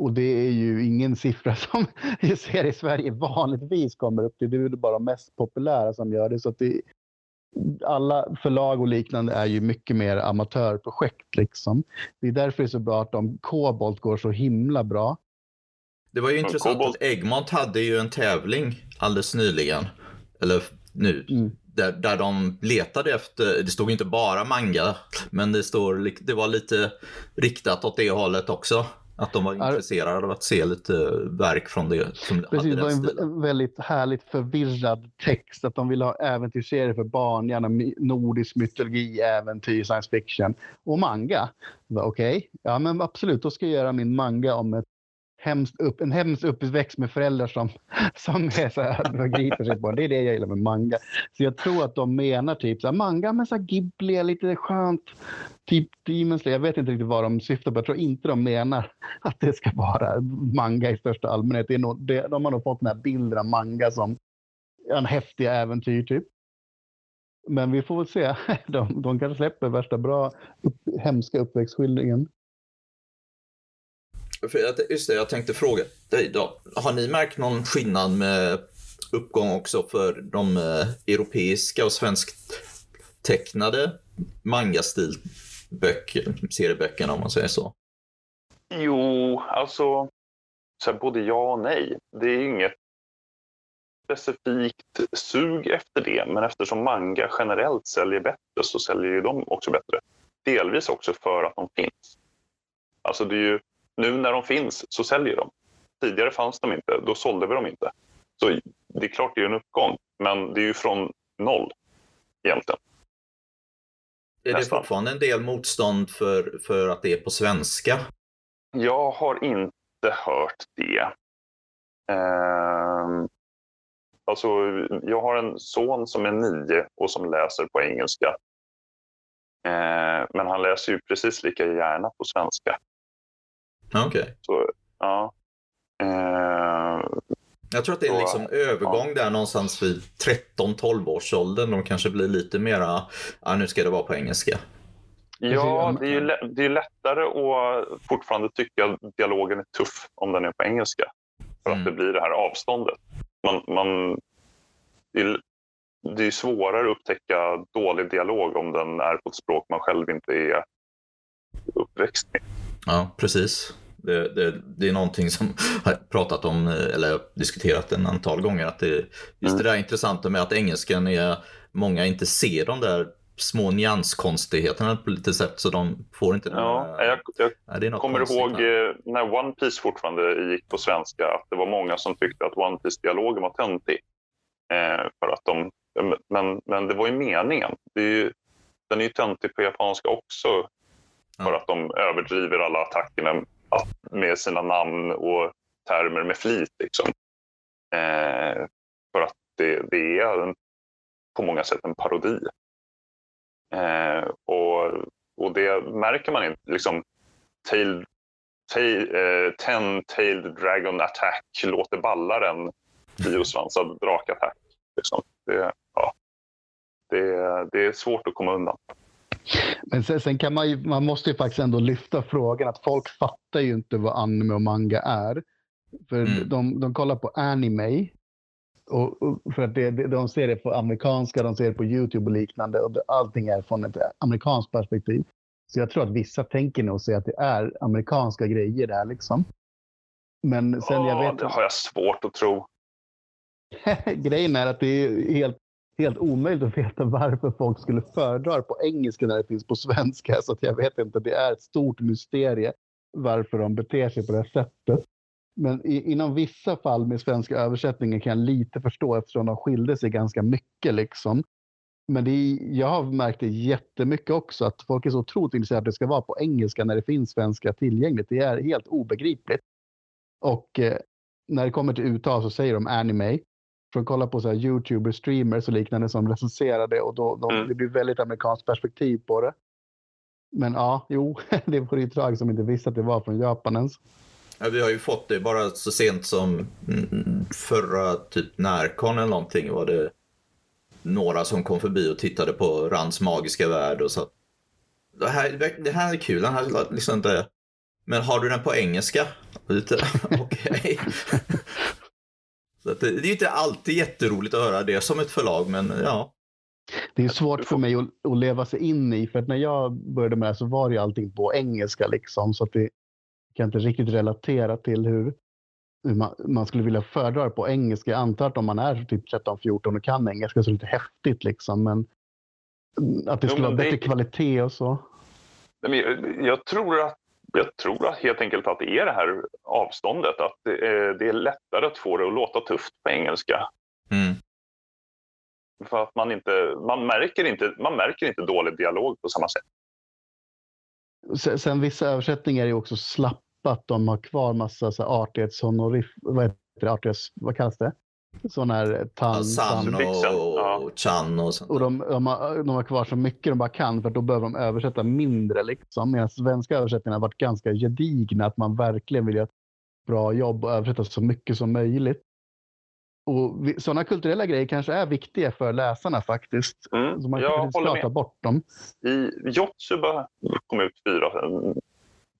Och det är ju ingen siffra som serie-Sverige vanligtvis kommer upp till. Det är bara de mest populära som gör det. Så det, alla förlag och liknande är ju mycket mer amatörprojekt. Liksom. Det är därför det är så bra att de Kobolt går så himla bra. Det var ju intressant Kobold. att Egmont hade ju en tävling alldeles nyligen. Eller nu. Mm. Där, där de letade efter, det stod inte bara manga, men det, står, det var lite riktat åt det hållet också. Att de var intresserade av att se lite verk från det. Som Precis, det var en stilen. väldigt härligt förvirrad text. Att de ville ha äventyrsserier för barn, gärna nordisk mytologi, äventyr, science fiction och manga. Okej, okay. ja men absolut, då ska jag göra min manga om ett hemskt upp, en hemsk uppväxt med föräldrar som, som är så här, griper sig på. Det är det jag gillar med manga. Så jag tror att de menar typ så här, manga med så här Ghibli, lite skönt, typ Demon Slayer. Jag vet inte riktigt vad de syftar på. Jag tror inte de menar att det ska vara manga i största allmänhet. Det är nog, det, de har nog fått den här bilden av manga som en häftig äventyr typ. Men vi får väl se. De, de kanske släpper värsta bra, upp, hemska uppväxtskildringen. För jag, just det, jag tänkte fråga dig då. Har ni märkt någon skillnad med uppgång också för de eh, europeiska och svensktecknade manga-stilböcker, om man säger så? Jo, alltså så både ja och nej. Det är inget specifikt sug efter det, men eftersom manga generellt säljer bättre så säljer ju de också bättre. Delvis också för att de finns. Alltså det är ju nu när de finns så säljer de. tidigare fanns de inte. Då sålde vi dem inte. Så det är klart det är en uppgång, men det är ju från noll egentligen. Är det fortfarande en del motstånd för, för att det är på svenska? Jag har inte hört det. Eh, alltså, jag har en son som är nio och som läser på engelska. Eh, men han läser ju precis lika gärna på svenska. Okej. Okay. ja. Eh, jag tror att det är en liksom övergång ja. där någonstans vid 13-12 års åldern. De kanske blir lite mera, ja nu ska det vara på engelska. Ja, det är ju det är lättare att fortfarande tycka att dialogen är tuff om den är på engelska. För mm. att det blir det här avståndet. Man, man, det, är, det är svårare att upptäcka dålig dialog om den är på ett språk man själv inte är uppväxt med. Ja, precis. Det, det, det, är någonting som har pratat om, eller diskuterat en antal gånger. Att det, just mm. det där intressanta med att engelskan är, många inte ser de där små nyanskonstigheterna på lite sätt så de får inte ja, jag, jag ja, kommer ihåg här. Eh, när One Piece fortfarande gick på svenska att det var många som tyckte att One Piece-dialogen var töntig. Eh, för att de, men, men det var ju meningen. Det är ju, den är ju töntig på japanska också för att de överdriver alla attackerna med sina namn och termer med flit. Liksom. Eh, för att det, det är en, på många sätt en parodi. Eh, och, och det märker man inte. Liksom, tail, tail, eh, Ten-tailed dragon attack låter ballare än tiosvansad drakattack. Liksom. Det, ja, det, det är svårt att komma undan. Men sen, sen, kan man ju, man måste ju faktiskt ändå lyfta frågan att folk fattar ju inte vad anime och manga är. För mm. de, de kollar på anime. Och, och för att det, de ser det på amerikanska, de ser det på YouTube och liknande. Och allting är från ett amerikanskt perspektiv. Så jag tror att vissa tänker nog sig att det är amerikanska grejer där liksom. Men sen oh, jag vet... Det har jag svårt att tro. Grejen är att det är helt helt omöjligt att veta varför folk skulle föredra på engelska när det finns på svenska. Så att jag vet inte, det är ett stort mysterie varför de beter sig på det sättet. Men i, inom vissa fall med svenska översättningen kan jag lite förstå eftersom de skilde sig ganska mycket. Liksom. Men är, jag har märkt det jättemycket också att folk är så otroligt intresserade att det ska vara på engelska när det finns svenska tillgängligt. Det är helt obegripligt. Och eh, när det kommer till uttal så säger de anime för att kolla på så här YouTuber, streamers och liknande som recenserar det och då, då mm. det blir väldigt amerikanskt perspektiv på det. Men ja, jo, det vore ju tragiskt om inte visste att det var från Japan ens. Ja, vi har ju fått det bara så sent som mm, förra typ Närcon eller någonting var det några som kom förbi och tittade på Rands magiska värld och sa det här, det här är kul, den här liksom inte... Men har du den på engelska? Okej. Så det, det är inte alltid jätteroligt att höra det som ett förlag, men ja. Det är svårt för mig att, att leva sig in i, för att när jag började med det så var det allting på engelska liksom, så att det kan inte riktigt relatera till hur, hur man, man, skulle vilja föredra på engelska. Jag antar att om man är typ 13-14 och kan engelska så är det lite häftigt liksom, men att det skulle jo, vara bättre det... kvalitet och så. Jag tror att jag tror helt enkelt att det är det här avståndet. Att det är, det är lättare att få det att låta tufft på engelska. Mm. För att man inte, man märker inte, man märker inte dålig dialog på samma sätt. Sen, sen vissa översättningar är också slappa, att de har kvar massa så artighetshonoriff, vad, heter det, artighets, vad kallas det? Sån här tan, San och, och Chan och sånt. Och de, de, har, de har kvar så mycket de bara kan för då behöver de översätta mindre. Liksom. Medan svenska översättningar har varit ganska gedigna. Att man verkligen vill göra ett bra jobb och översätta så mycket som möjligt. Och vi, sådana kulturella grejer kanske är viktiga för läsarna faktiskt. Mm, så man kan inte ta bort dem. I Jotsuba kom ut fyra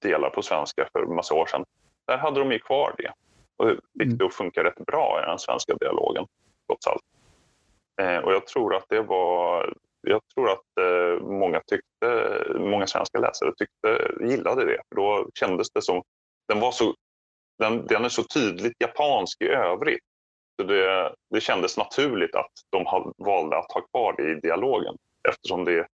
delar på svenska för massa år sedan. Där hade de ju kvar det och fick mm. det att funka rätt bra i den svenska dialogen, trots allt. Eh, och jag tror att det var... Jag tror att eh, många, tyckte, många svenska läsare tyckte, gillade det. För då kändes det som... Den, var så, den, den är så tydligt japansk i övrigt. Så det, det kändes naturligt att de valde att ha kvar det i dialogen eftersom det,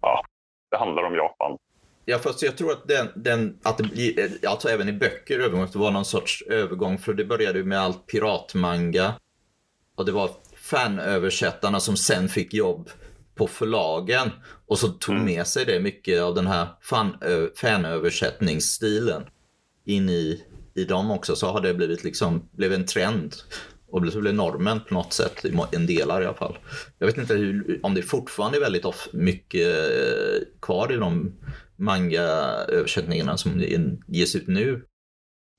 ja, det handlar om Japan. Ja, fast jag tror att, den, den, att det blir, eh, alltså även i böcker övergång, det var någon sorts övergång. För det började ju med allt piratmanga. Och det var fanöversättarna som sen fick jobb på förlagen. Och så tog mm. med sig det mycket av den här fan, fanöversättningsstilen in i, i dem också. Så har det blivit liksom, blev en trend. Och så blev normen på något sätt, i en delar i alla fall. Jag vet inte hur, om det fortfarande är väldigt off, mycket eh, kvar i de manga-översättningarna som ges ut nu?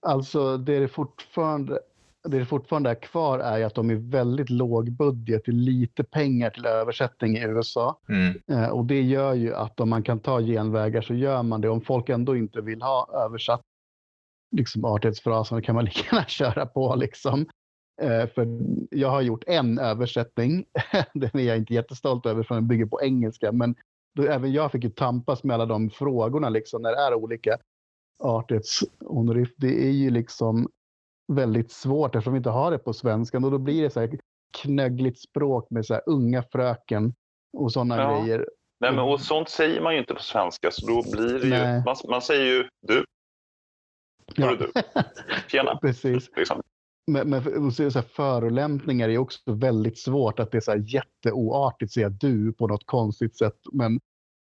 Alltså det är fortfarande det fortfarande är kvar är att de är väldigt låg budget, det är lite pengar till översättning i USA. Mm. Eh, och det gör ju att om man kan ta genvägar så gör man det. Om folk ändå inte vill ha översatt liksom artighetsfrasen kan man lika gärna köra på liksom. Eh, för jag har gjort en översättning, den är jag inte jättestolt över för den bygger på engelska, men då, även jag fick ju tampas med alla de frågorna liksom, när det är olika artighetshonorif. Det är ju liksom väldigt svårt eftersom vi inte har det på svenskan och då blir det så här knöggligt språk med så här unga fröken och sådana ja. grejer. Nej, men och sånt säger man ju inte på svenska så då blir det ju, man, man, säger ju du. Ja. du. Tjena. Precis. Liksom. Men, men så här, förolämpningar är också väldigt svårt att det är så här jätteoartigt att säga du på något konstigt sätt. Men,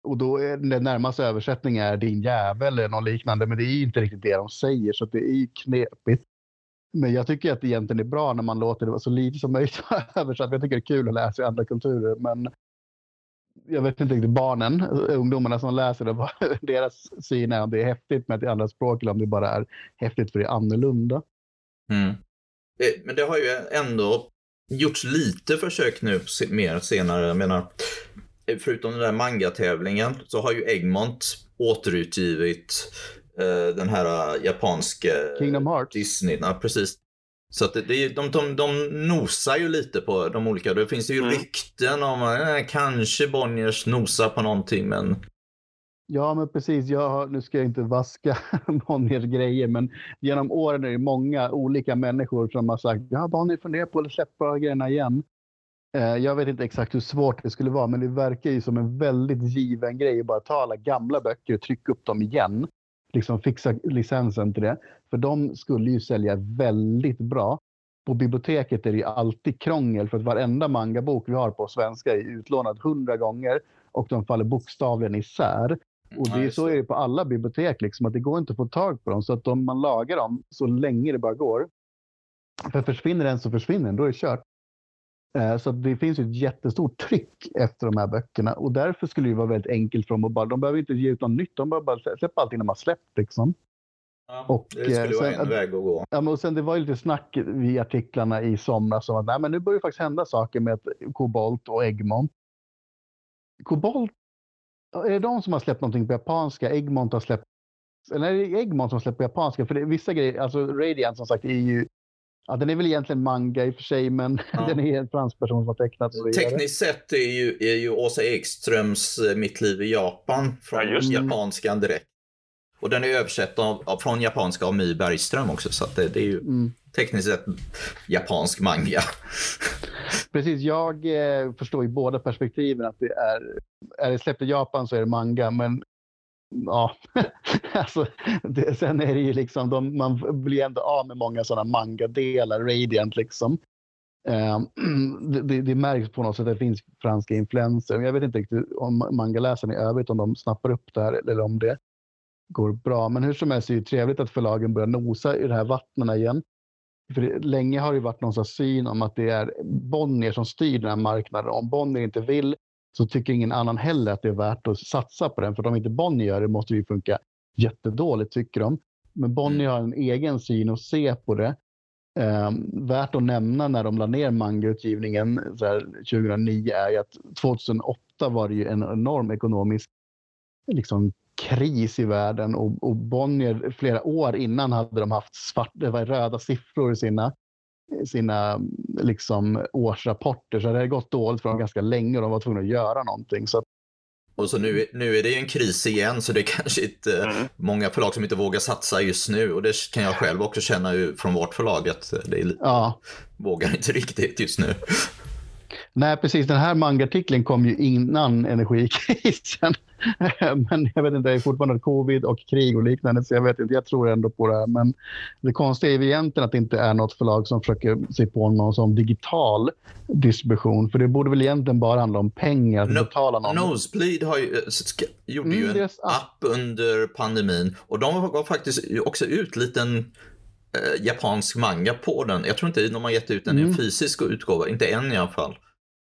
och då är den närmaste översättning är din jävel eller något liknande. Men det är inte riktigt det de säger så det är knepigt. Men jag tycker att det egentligen är bra när man låter det vara så lite som möjligt översatt. Jag tycker det är kul att läsa i andra kulturer. Men jag vet inte riktigt barnen, ungdomarna som läser det, deras syn är om det är häftigt med ett andra språk eller om det bara är häftigt för det är annorlunda. Mm. Eh, men det har ju ändå gjorts lite försök nu mer senare. Jag menar, eh, förutom den där manga-tävlingen så har ju Egmont återutgivit den här uh, japanska Kingdom Hearts. Disney. Ja, precis. Så att det, det, de, de, de nosar ju lite på de olika. Det finns ju mm. rykten om att eh, kanske Bonniers nosar på någonting men Ja, men precis. Jag, nu ska jag inte vaska Bonniers grejer, men genom åren är det många olika människor som har sagt ja, Bonnier funderar på att släppa grejerna igen. Eh, jag vet inte exakt hur svårt det skulle vara, men det verkar ju som en väldigt given grej att bara ta alla gamla böcker och trycka upp dem igen. Liksom fixa licensen till det. För de skulle ju sälja väldigt bra. På biblioteket är det ju alltid krångel för att varenda mangabok vi har på svenska är utlånad hundra gånger och de faller bokstavligen isär. Och det är så är det på alla bibliotek, liksom, att det går inte att få tag på dem. Så att om man lagar dem så länge det bara går. För försvinner den så försvinner den, då är det kört. Eh, så det finns ett jättestort tryck efter de här böckerna och därför skulle det vara väldigt enkelt för dem att bara, de behöver inte ge ut något nytt, de behöver bara släppa allting de har släppt. Liksom. Ja, och, det skulle eh, vara en väg att gå. Ja, men sen det var ju lite snack i artiklarna i somras om att nej, men nu börjar det faktiskt hända saker med Kobolt och Egmont. Kobolt är det de som har släppt någonting på japanska? Egmont har släppt... Eller är det Egmont som har släppt på japanska? För det, vissa grejer, alltså Radiant som sagt är ju... Ja, den är väl egentligen manga i och för sig, men ja. den är en fransk person som har tecknat. Tekniskt sett är ju, är ju Åsa Ekströms eh, Mitt liv i Japan från ja, japanskan direkt. Och den är översatt av, av, från japanska av My Bergström också, så det, det, är ju mm. tekniskt sett japansk manga. Precis, jag eh, förstår ju båda perspektiven att det är, är det släppt i Japan så är det manga, men ja, alltså, det, sen är det ju liksom, de, man blir ändå av med många sådana manga-delar, Radiant liksom. Um, det, det, märks på något sätt att det finns franska influenser. Jag vet inte riktigt om mangaläsarna i övrigt, om de snappar upp det här eller om det går bra. Men hur som helst är det trevligt att förlagen börjar nosa i de här vattnen igen. För det, länge har det varit någon slags syn om att det är Bonnier som styr den här marknaden. Om Bonnier inte vill så tycker ingen annan heller att det är värt att satsa på den. För om inte Bonnier gör det måste det funka jättedåligt tycker de. Men Bonnier har en egen syn och ser på det. Eh, värt att nämna när de la ner mangautgivningen 2009 är ju att 2008 var det ju en enorm ekonomisk liksom, kris i världen och, och Bonnier flera år innan hade de haft svart, röda siffror i sina, sina liksom, årsrapporter. Så det hade gått dåligt för dem ganska länge och de var tvungna att göra någonting. Så och så nu, nu är det ju en kris igen så det är kanske inte mm. många förlag som inte vågar satsa just nu och det kan jag själv också känna från vårt förlag att det är, ja. vågar inte riktigt just nu. Nej, precis. Den här mangartikeln kom ju innan energikrisen. Men jag vet inte, det är fortfarande covid och krig och liknande, så jag vet inte. Jag tror ändå på det här. Men det konstiga är ju egentligen att det inte är något förlag som försöker sig på någon sån digital distribution. För det borde väl egentligen bara handla om pengar, att no, betala någon. Nosebleed har ju, gjorde ju mm, en app under pandemin och de gav faktiskt också ut liten eh, japansk manga på den. Jag tror inte de har gett ut den mm. i en mm. fysisk utgåva, inte än i alla fall.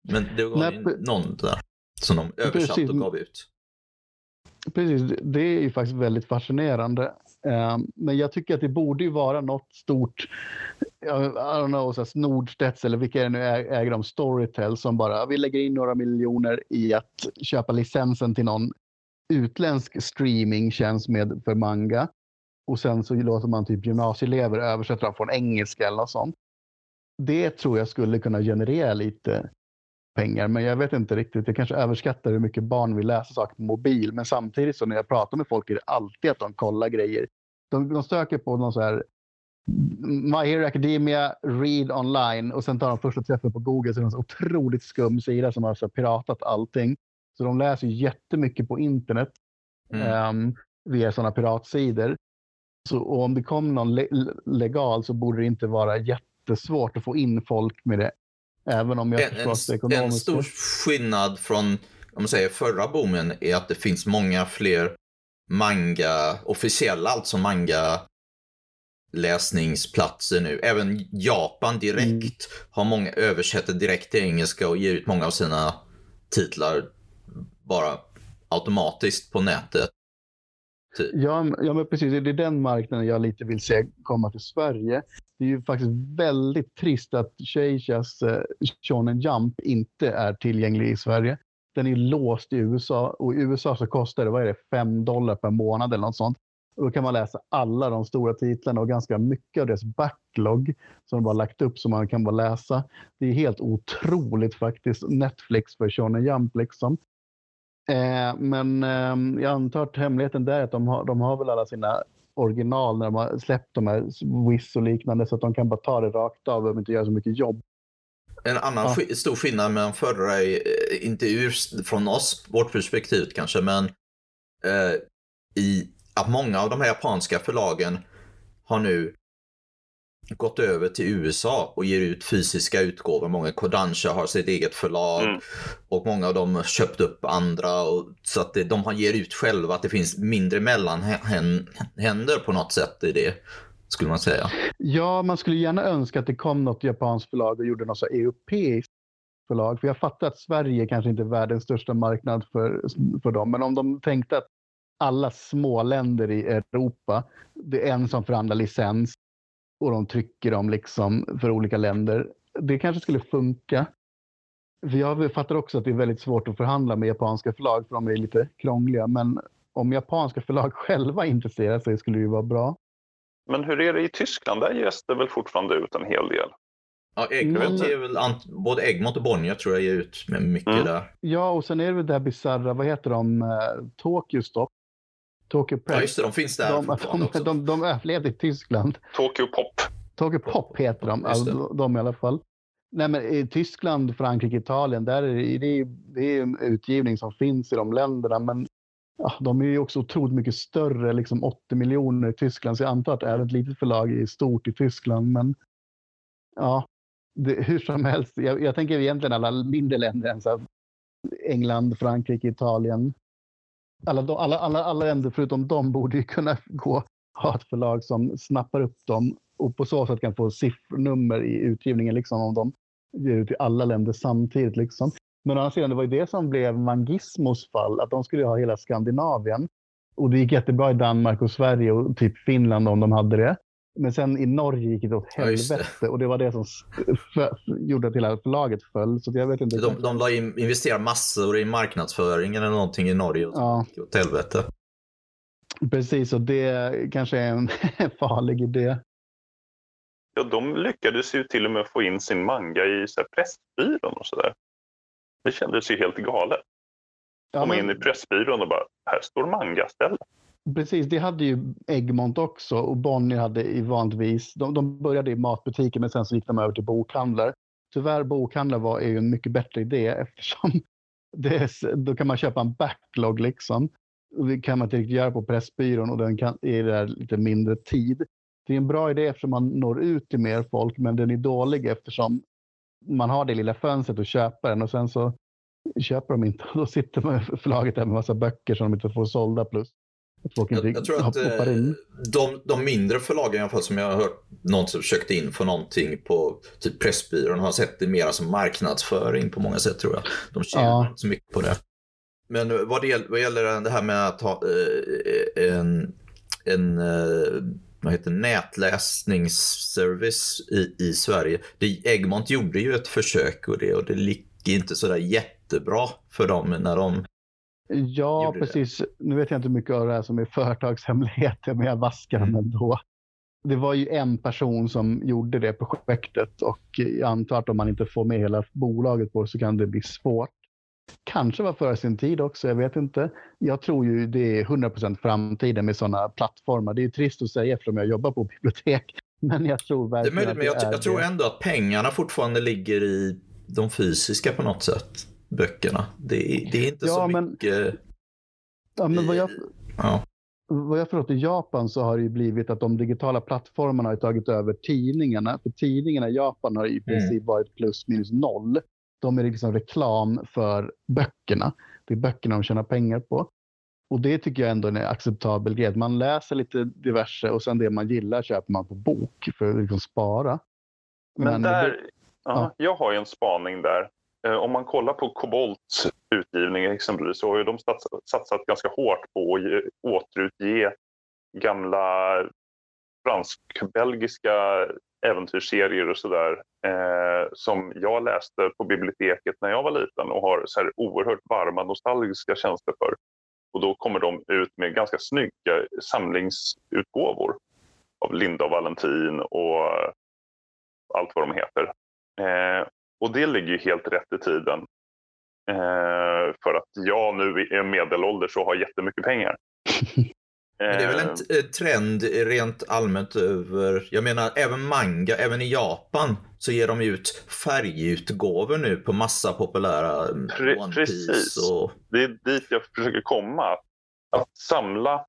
Men det var Nej, någon där som de översatte och gav ut. Precis, det är ju faktiskt väldigt fascinerande. Um, men jag tycker att det borde ju vara något stort, I don't know, så Nordstedts eller vilka är det nu äger de, Storytel som bara, vi lägger in några miljoner i att köpa licensen till någon utländsk streamingtjänst med för manga. Och sen så låter man typ gymnasieelever översätta dem från engelska eller något sånt. Det tror jag skulle kunna generera lite pengar. Men jag vet inte riktigt. Jag kanske överskattar hur mycket barn vill läsa saker på mobil. Men samtidigt så när jag pratar med folk är det alltid att de kollar grejer. De, de söker på någon så här My Hero Academia, Read Online och sen tar de första träffen på Google så är det en så otroligt skum sida som har så piratat allting. Så de läser jättemycket på internet mm. um, via sådana piratsidor. Så om det kom någon le legal så borde det inte vara jättesvårt att få in folk med det Även om jag en, förstår det ekonomiskt... En stor skillnad från om man säger, förra boomen är att det finns många fler manga, officiella alltså manga läsningsplatser nu. Även Japan direkt mm. har många, översätter direkt till engelska och ger ut många av sina titlar bara automatiskt på nätet. Typ. Ja, ja, men precis. Det är den marknaden jag lite vill se komma till Sverige. Det är ju faktiskt väldigt trist att Sheishas eh, Shonen Jump inte är tillgänglig i Sverige. Den är låst i USA och i USA så kostar det, vad är det, 5 dollar per månad eller något sånt. Och då kan man läsa alla de stora titlarna och ganska mycket av deras backlog som de har lagt upp som man kan bara läsa. Det är helt otroligt faktiskt. Netflix för Shonen Jump liksom. Eh, men eh, jag antar att hemligheten där är att de har, de har väl alla sina original när de har släppt de här Wiz och liknande så att de kan bara ta det rakt av och inte göra så mycket jobb. En annan ja. stor skillnad med de förra, eh, inte ur, från oss, vårt perspektiv kanske, men eh, i att många av de här japanska förlagen har nu gått över till USA och ger ut fysiska utgåvor. Många Kodansha har sitt eget förlag mm. och många av dem har köpt upp andra. Och, så att det, de ger ut själva, att det finns mindre mellanhänder på något sätt i det. Skulle man säga. Ja, man skulle gärna önska att det kom något japanskt förlag och gjorde något så europeiskt förlag. För jag fattar att Sverige kanske inte är världens största marknad för, för dem. Men om de tänkte att alla små länder i Europa, det är en som förhandlar licens och de trycker dem liksom för olika länder. Det kanske skulle funka. För jag fattar också att det är väldigt svårt att förhandla med japanska förlag för de är lite krångliga. Men om japanska förlag själva intresserar sig skulle det ju vara bra. Men hur är det i Tyskland? Där ges det väl fortfarande ut en hel del? Ja, Egmont ger väl, både Egmont och Bonnier tror jag ger ut mycket mm. där. Ja, och sen är det väl det bisarra, vad heter de, uh, Tokyo Stop Tokyo Press. Ja, just det, de finns där de, de, de, de, de överlevde i Tyskland. Tokyo Pop. Tokyo Pop heter de, alltså, de i alla fall. Nej, men I Tyskland, Frankrike, Italien, där är det, det, är, det är en utgivning som finns i de länderna. Men ja, de är ju också otroligt mycket större, liksom 80 miljoner i Tyskland. Så jag antar att det är ett litet förlag är stort i Tyskland. Men ja, det, hur som helst. Jag, jag tänker egentligen alla mindre länder än så England, Frankrike, Italien, alla, alla, alla, alla länder förutom dem borde ju kunna gå, ha ett förlag som snappar upp dem och på så sätt kan få siffernummer i utgivningen liksom, om de ger ut i alla länder samtidigt. Liksom. Men å andra sidan, det var ju det som blev Mangismos fall, att de skulle ha hela Skandinavien. Och det gick jättebra i Danmark och Sverige och typ Finland om de hade det. Men sen i Norge gick det åt helvete ja, det. och det var det som gjorde att hela förlaget föll. Så jag vet inte. De, de la in, investerade massor i marknadsföring eller någonting i Norge och ja. gick åt helvete. Precis, och det kanske är en farlig idé. Ja, de lyckades ju till och med få in sin manga i så här, Pressbyrån och sådär. Det kändes ju helt galet. Ja, Komma men... in i Pressbyrån och bara, här står manga stället. Precis, det hade ju Egmont också och Bonnier hade i vanligtvis, de, de började i matbutiker men sen så gick de över till bokhandlar. tyvärr bokhandlar var, är ju en mycket bättre idé eftersom det är, då kan man köpa en backlog liksom. Det kan man inte riktigt göra på Pressbyrån och den kan, är där lite mindre tid. Det är en bra idé eftersom man når ut till mer folk, men den är dålig eftersom man har det lilla fönstret att köpa den och sen så köper de inte. Då sitter förlaget där med massa böcker som de inte får sålda plus jag, jag, tror att eh, de, de, mindre förlagen i alla fall som jag har hört någon som försökt inför någonting på typ Pressbyrån har sett det mer som marknadsföring på många sätt tror jag. De tjänar ja. inte så mycket på det. Men vad det, gäller, vad gäller det här med att ha eh, en, en eh, vad heter nätläsningsservice i, i Sverige. Det, Egmont gjorde ju ett försök och det, och det gick inte sådär jättebra för dem när de Ja, precis. Det. Nu vet jag inte hur mycket av det här som är företagshemligheter, men jag vaskar dem mm. ändå. Det var ju en person som gjorde det projektet och jag antar att om man inte får med hela bolaget på så kan det bli svårt. Kanske var före sin tid också, jag vet inte. Jag tror ju det är 100% framtiden med sådana plattformar. Det är trist att säga eftersom jag jobbar på bibliotek. Men jag tror verkligen det är möjligt, men jag, jag tror ändå att pengarna fortfarande ligger i de fysiska på något sätt böckerna. Det, det är inte ja, så men, mycket... Ja, men vad jag, ja. vad jag förstått i Japan så har det ju blivit att de digitala plattformarna har tagit över tidningarna. För tidningarna i Japan har i mm. princip mm. varit plus minus noll. De är liksom reklam för böckerna. Det är böckerna de tjänar pengar på. Och det tycker jag ändå är en acceptabel grej. Man läser lite diverse och sen det man gillar köper man på bok för att liksom spara. Men, Men där, det, ja. jag har ju en spaning där. Eh, om man kollar på Kobolts utgivning exempelvis så har ju de satsat ganska hårt på att återutge gamla fransk-belgiska äventyrsserier och sådär eh, som jag läste på biblioteket när jag var liten och har så här oerhört varma nostalgiska känslor för. Och då kommer de ut med ganska snygga samlingsutgåvor av Linda och Valentin och allt vad de heter. Eh, och det ligger ju helt rätt i tiden. Eh, för att jag nu är medelålders och har jättemycket pengar. Men det är väl en eh. trend rent allmänt över, jag menar även manga, även i Japan så ger de ut färgutgåvor nu på massa populära Pre One Precis, och... det är dit jag försöker komma. Att samla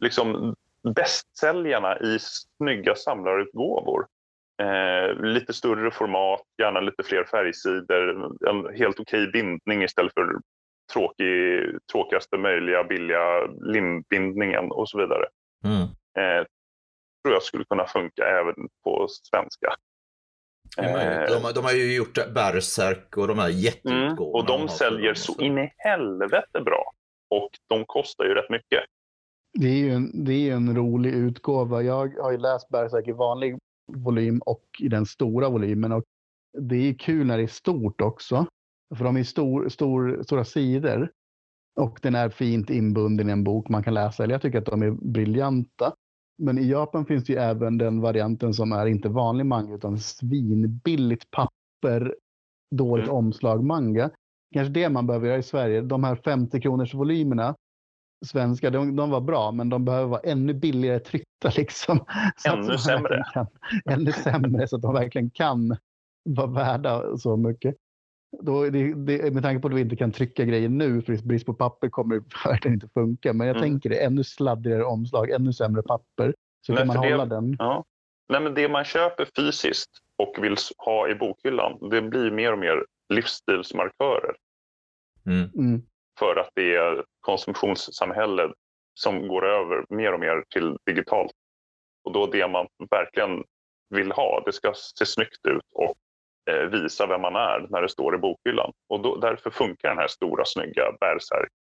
liksom bästsäljarna i snygga samlarutgåvor. Eh, lite större format, gärna lite fler färgsidor, en helt okej okay bindning istället för tråkig, tråkigaste möjliga billiga limbindningen och så vidare. Mm. Eh, tror jag skulle kunna funka även på svenska. Eh, de, de, har ju gjort Berserk och de här jätteutgåvorna. Mm, och de, de säljer så in i helvete bra. Och de kostar ju rätt mycket. Det är ju en, det är en rolig utgåva. Jag har ju läst Berserk i vanlig volym och i den stora volymen. Och det är kul när det är stort också. För de är stor, stor, stora sidor. Och den är fint inbunden i en bok man kan läsa. Jag tycker att de är briljanta. Men i Japan finns det ju även den varianten som är inte vanlig manga utan svinbilligt papper, dåligt mm. omslag manga. Kanske det man behöver göra i Sverige. De här 50 kronors volymerna svenska, de, de, var bra, men de behöver vara ännu billigare tryckta. Liksom, ännu sämre. Kan, ännu sämre, så att de verkligen kan vara värda så mycket. Då, det, det, med tanke på att vi inte kan trycka grejer nu, för brist på papper kommer det verkligen inte funka. Men jag mm. tänker det, ännu sladdigare omslag, ännu sämre papper. Så men kan man hålla det, den. Ja. Nej, men det man köper fysiskt och vill ha i bokhyllan, det blir mer och mer livsstilsmarkörer. Mm. Mm för att det är konsumtionssamhället som går över mer och mer till digitalt. Och då det man verkligen vill ha, det ska se snyggt ut och eh, visa vem man är när det står i bokhyllan. Och då, därför funkar den här stora snygga Berserk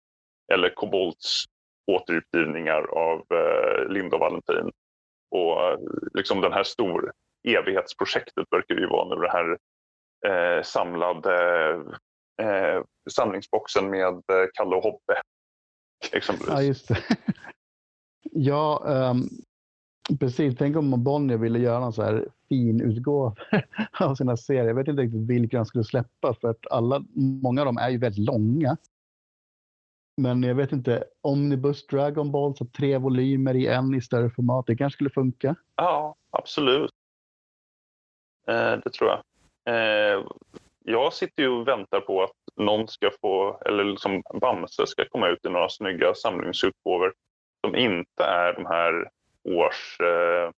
eller Kobolts återutgivningar av eh, Linda och Valentin. Och eh, liksom den här stor evighetsprojektet verkar ju vara nu det här eh, samlade eh, samlingsboxen med eh, Kalle och Hobbe. Exempelvis. Ja, just det. ja, um, precis. Tänk om Bonnier ville göra en så här fin utgåva av sina serier. Jag vet inte riktigt vilka de skulle släppa för att alla, många av dem är ju väldigt långa. Men jag vet inte, Omnibus Dragon Ball, så tre volymer i en i större format, det kanske skulle funka? Ja, absolut. Eh, det tror jag. Eh, jag sitter ju och väntar på att någon ska få, eller liksom Bamse ska komma ut i några snygga samlingsutgåvor som inte är de här års... Eh,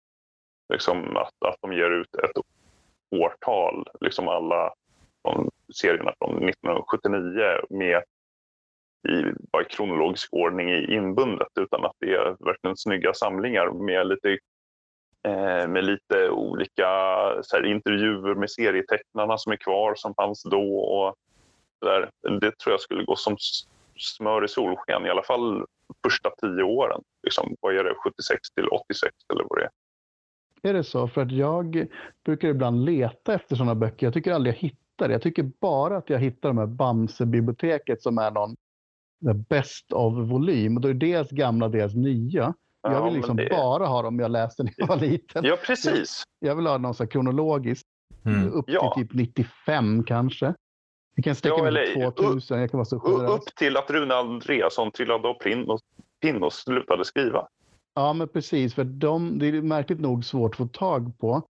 liksom att, att de ger ut ett årtal, liksom alla de serierna från 1979 med i, bara i kronologisk ordning i inbundet utan att det är verkligen snygga samlingar med lite, Eh, med lite olika här, intervjuer med serietecknarna som är kvar som fanns då. Och där. Det tror jag skulle gå som smör i solsken, i alla fall första tio åren. Liksom, vad är det, 76 till 86 eller vad det är. Är det så? För att jag brukar ibland leta efter sådana böcker. Jag tycker aldrig jag hittar det. Jag tycker bara att jag hittar de här Bamse-biblioteket som är någon best of-volym. Och då är det dels gamla, dels nya. Ja, jag vill liksom det... bara ha dem jag läste när jag var liten. Ja, precis. Jag, vill ha någon så kronologiskt. Mm. Upp till ja. typ 95 kanske. Vi kan sträcka ja, mig till 2000. Jag kan vara så upp till att Rune Andreasson trillade av pinn och slutade skriva. Ja, men precis. För de, det är märkligt nog svårt att få tag på.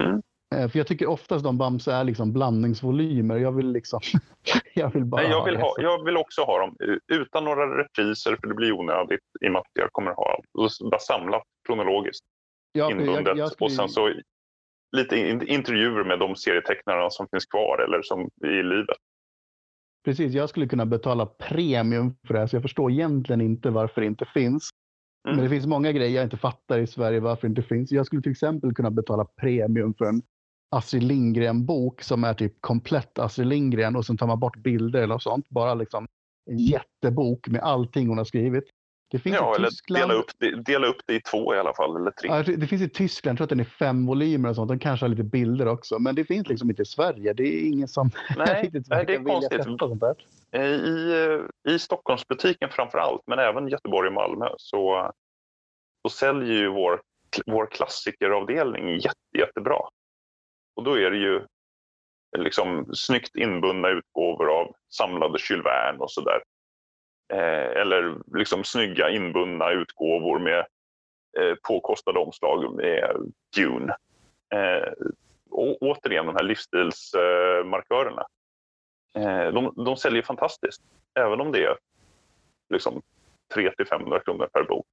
Mm. Eh, för jag tycker oftast de Bamse är liksom blandningsvolymer. Jag vill liksom... jag vill bara Nej, jag, vill ha, jag vill också ha dem utan några repriser för det blir onödigt i och med att jag kommer ha allt. Bara samlat kronologiskt. Ja, inbundet. Jag, jag skulle... Och sen så lite intervjuer med de serietecknarna som finns kvar eller som är i livet. Precis, jag skulle kunna betala premium för det här så jag förstår egentligen inte varför det inte finns. Mm. Men det finns många grejer jag inte fattar i Sverige varför det inte finns. Jag skulle till exempel kunna betala premium för en Astrid Lindgren-bok som är typ komplett Astrid Lindgren och sen tar man bort bilder eller sånt. Bara liksom en jättebok med allting hon har skrivit. Det finns ja, eller Tyskland... dela, upp det, dela upp det i två i alla fall, eller tre. Ja, det finns i Tyskland, jag tror att den är fem volymer och sånt. Den kanske har lite bilder också, men det finns liksom inte i Sverige. Det är ingen som Nej, riktigt nej, det är konstigt. Sånt där. I, eh, I Stockholmsbutiken framför allt, men även Göteborg och Malmö, så, så säljer ju vår, vår klassikeravdelning jätte, jättebra. Och då är det ju liksom snyggt inbundna utgåvor av samlade Jules Verne och sådär. Eh, eller liksom snygga inbundna utgåvor med eh, påkostade omslag med Dune. Eh, och återigen de här livsstilsmarkörerna. Eh, de, de säljer fantastiskt, även om det är liksom 300-500 kronor per bok.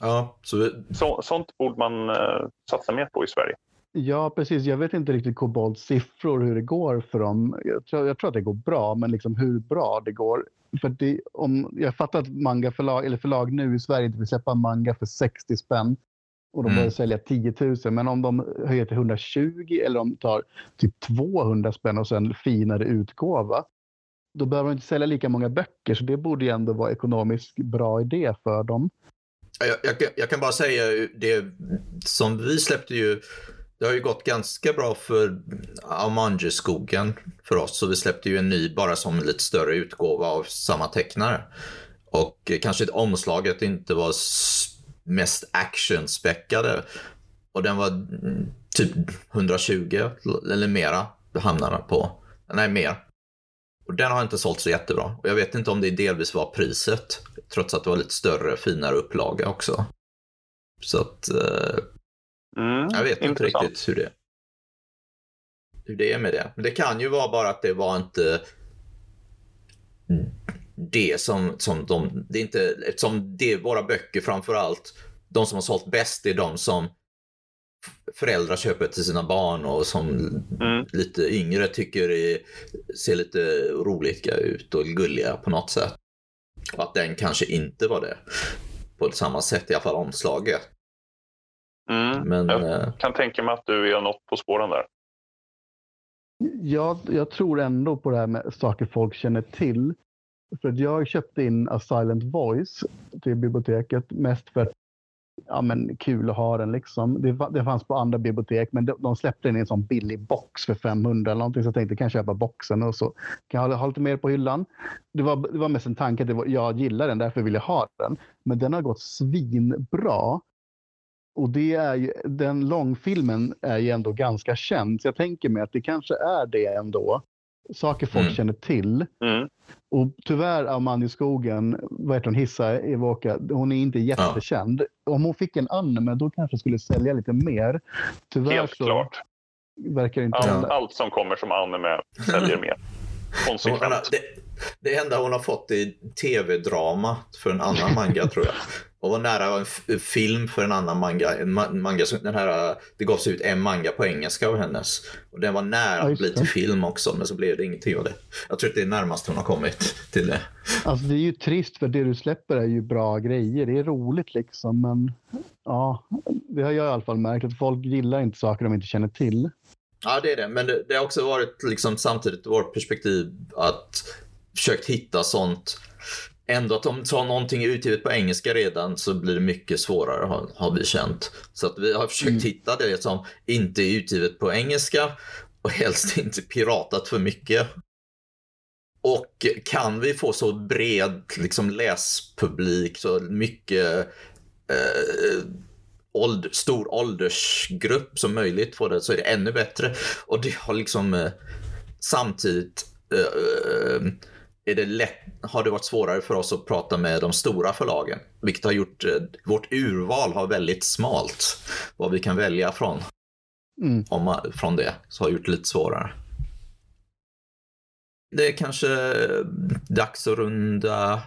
Ja, så... så sånt borde man eh, satsa mer på i Sverige. Ja, precis. Jag vet inte riktigt Kobolts siffror, hur det går för dem. Jag tror, jag tror att det går bra, men liksom hur bra det går. För det, om, jag fattar att manga förlag, eller förlag nu i Sverige inte vill släppa manga för 60 spänn och de mm. börjar sälja 10 000. Men om de höjer till 120 eller om de tar typ 200 spänn och sen finare utgåva, då behöver de inte sälja lika många böcker. Så det borde ju ändå vara ekonomiskt bra idé för dem. Jag, jag, jag kan bara säga det som vi släppte ju det har ju gått ganska bra för Amange-skogen för oss, så vi släppte ju en ny bara som en lite större utgåva av samma tecknare. Och kanske omslaget inte var mest actionspäckade. Och den var mm, typ 120 eller mera hamnade på. Nej, mer. Och den har inte sålt så jättebra. Och jag vet inte om det delvis var priset, trots att det var lite större, finare upplaga också. Så att eh, Mm, jag vet inte riktigt hur det, hur det är med det. Men det kan ju vara bara att det var inte det som, som de, det är inte, eftersom det är våra böcker framför allt, de som har sålt bäst är de som föräldrar köper till sina barn och som mm. lite yngre tycker är, ser lite roliga ut och gulliga på något sätt. Och att den kanske inte var det på samma sätt, i alla fall omslaget. Mm. Men, jag eh, kan tänka mig att du är något på spåren där. Jag, jag tror ändå på det här med saker folk känner till. För att jag köpte in A Silent Voice till biblioteket mest för att ja, men kul att ha den. Liksom. Det, det fanns på andra bibliotek, men de, de släppte den i en sån billig box för 500 eller någonting. Så jag tänkte, kan jag köpa boxen och så kan jag ha, ha lite mer på hyllan. Det var, det var mest en tanke att det var, jag gillar den, därför vill jag ha den. Men den har gått svinbra. Och det är ju, den långfilmen är ju ändå ganska känd, så jag tänker mig att det kanske är det ändå. Saker folk mm. känner till. Mm. Och tyvärr, Amanda Skogen, vad heter hon, Hissa Evoka, hon är inte jättekänd. Ja. Om hon fick en anime, då kanske skulle sälja lite mer. Tyvärr Helt så, klart. verkar inte Allt, hända. allt som kommer som anime säljer mer. Konsekvent. Det, det enda hon har fått är tv-drama för en annan manga tror jag. Och var nära en film för en annan manga. En ma- manga som, den här, det gavs ut en manga på engelska av hennes. Och den var nära Ja, att bli till film också, men så blev det ingenting av det. Jag tror att det är närmast hon har kommit till det. Alltså det är ju trist för det du släpper är ju bra grejer. Det är roligt liksom. Men ja, det har jag i alla fall märkt att folk gillar inte saker de inte känner till. Ja, det är det. Men det, det har också varit liksom samtidigt vårt perspektiv att försökt hitta sånt. Ändå att om så någonting utgivet på engelska redan så blir det mycket svårare har, har vi känt. Så att vi har försökt Mm. hitta det som inte är utgivet på engelska och helst inte piratat för mycket. Och kan vi få så bred liksom, läspublik, så mycket eh, åld, stor åldersgrupp som möjligt får det så är det ännu bättre. Och det har liksom eh, samtidigt eh, eh, är det lätt, har det varit svårare för oss att prata med de stora förlagen. Vilket har gjort eh, vårt urval har väldigt smalt. Vad vi kan välja från, Mm. om, man- från det. Så har gjort det lite svårare. Det är kanske dags att runda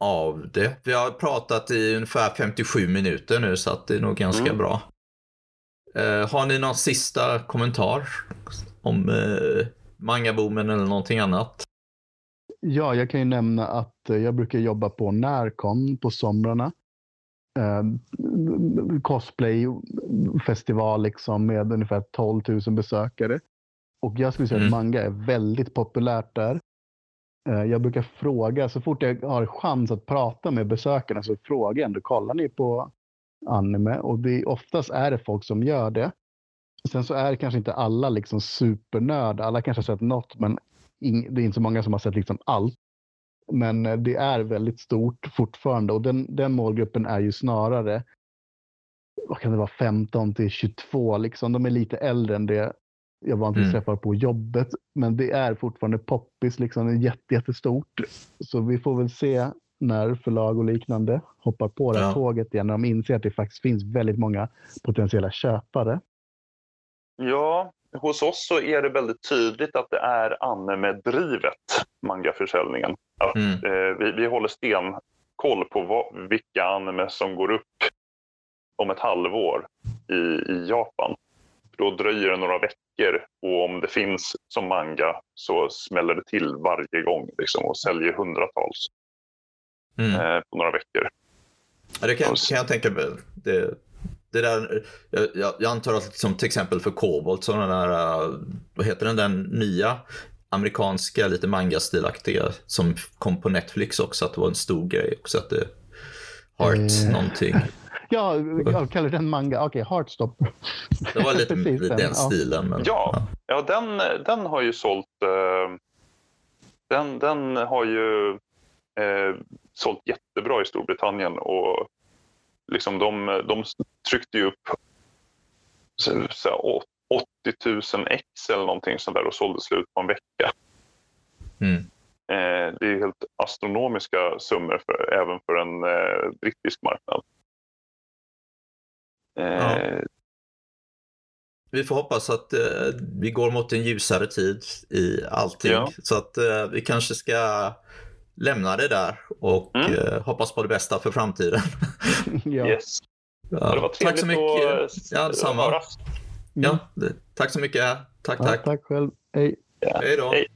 av det. Vi har pratat i ungefär 57 minuter nu så att det är nog ganska Mm. bra. Eh, har ni någon sista kommentar om eh, mangaboomen eller någonting annat? Ja, jag kan ju nämna att eh, jag brukar jobba på Närcon på somrarna. Eh, cosplayfestival liksom med ungefär 12 000 besökare. Och jag skulle säga Mm. att manga är väldigt populärt där. Eh, jag brukar fråga, så fort jag har chans att prata med besökarna så frågar jag ändå, kollar ni på anime? Och det, oftast är det folk som gör det. Sen så är det kanske inte alla liksom supernörd. Alla kanske har sett något, men det är inte så många som har sett liksom allt. Men eh, det är väldigt stort fortfarande och den, den målgruppen är ju snarare vad kan det vara, 15 till 22. Liksom. De är lite äldre än det jag vanligtvis Mm. träffar på jobbet. Men det är fortfarande poppis, liksom. det är jätte, jättestort. Så vi får väl se när förlag och liknande hoppar på det här Ja. tåget igen. När de inser att det faktiskt finns väldigt många potentiella köpare. Ja, hos oss så är det väldigt tydligt att det är anime-drivet, mangaförsäljningen. Mm. eh, vi, vi håller stenkoll på vad, vilka anime som går upp om ett halvår i, i Japan. Då dröjer det några veckor och om det finns som manga så smäller det till varje gång liksom, och säljer hundratals Mm. eh, på några veckor. Ja, det kan, kan jag tänka mig. Det, det där, jag, jag, antar att liksom, till exempel för Kobolt, så den där, eh, vad heter den, den nya amerikanska, lite manga-stilaktiga som kom på Netflix också, att det var en stor grej också. Att det, Heart Eh. någonting. Ja, jag kallar den manga. Okej, Heartstop. Det var lite Precis den, ja. stilen. Men, Ja. Ja, den, den har ju sålt... Eh, den, den har ju eh, sålt jättebra i Storbritannien och liksom de, de tryckte ju upp så, så, här, å- 80 000 ex eller någonting sånt där och sålde slut på en vecka. Mm. Eh, det är helt astronomiska summor för, även för en eh, brittisk marknad. Eh, Ja. Vi får hoppas att vi går mot en ljusare tid i allting. Ja. Så att vi kanske ska lämna det där och Mm. eh, hoppas på det bästa för framtiden. ja. Yes. Ja, Ja, det var tack så mycket. att Ja, detsamma. höras. Ja, tack så mycket. Tack, Ja, tack. tack själv. Hej. Ja. Hej då. Hej.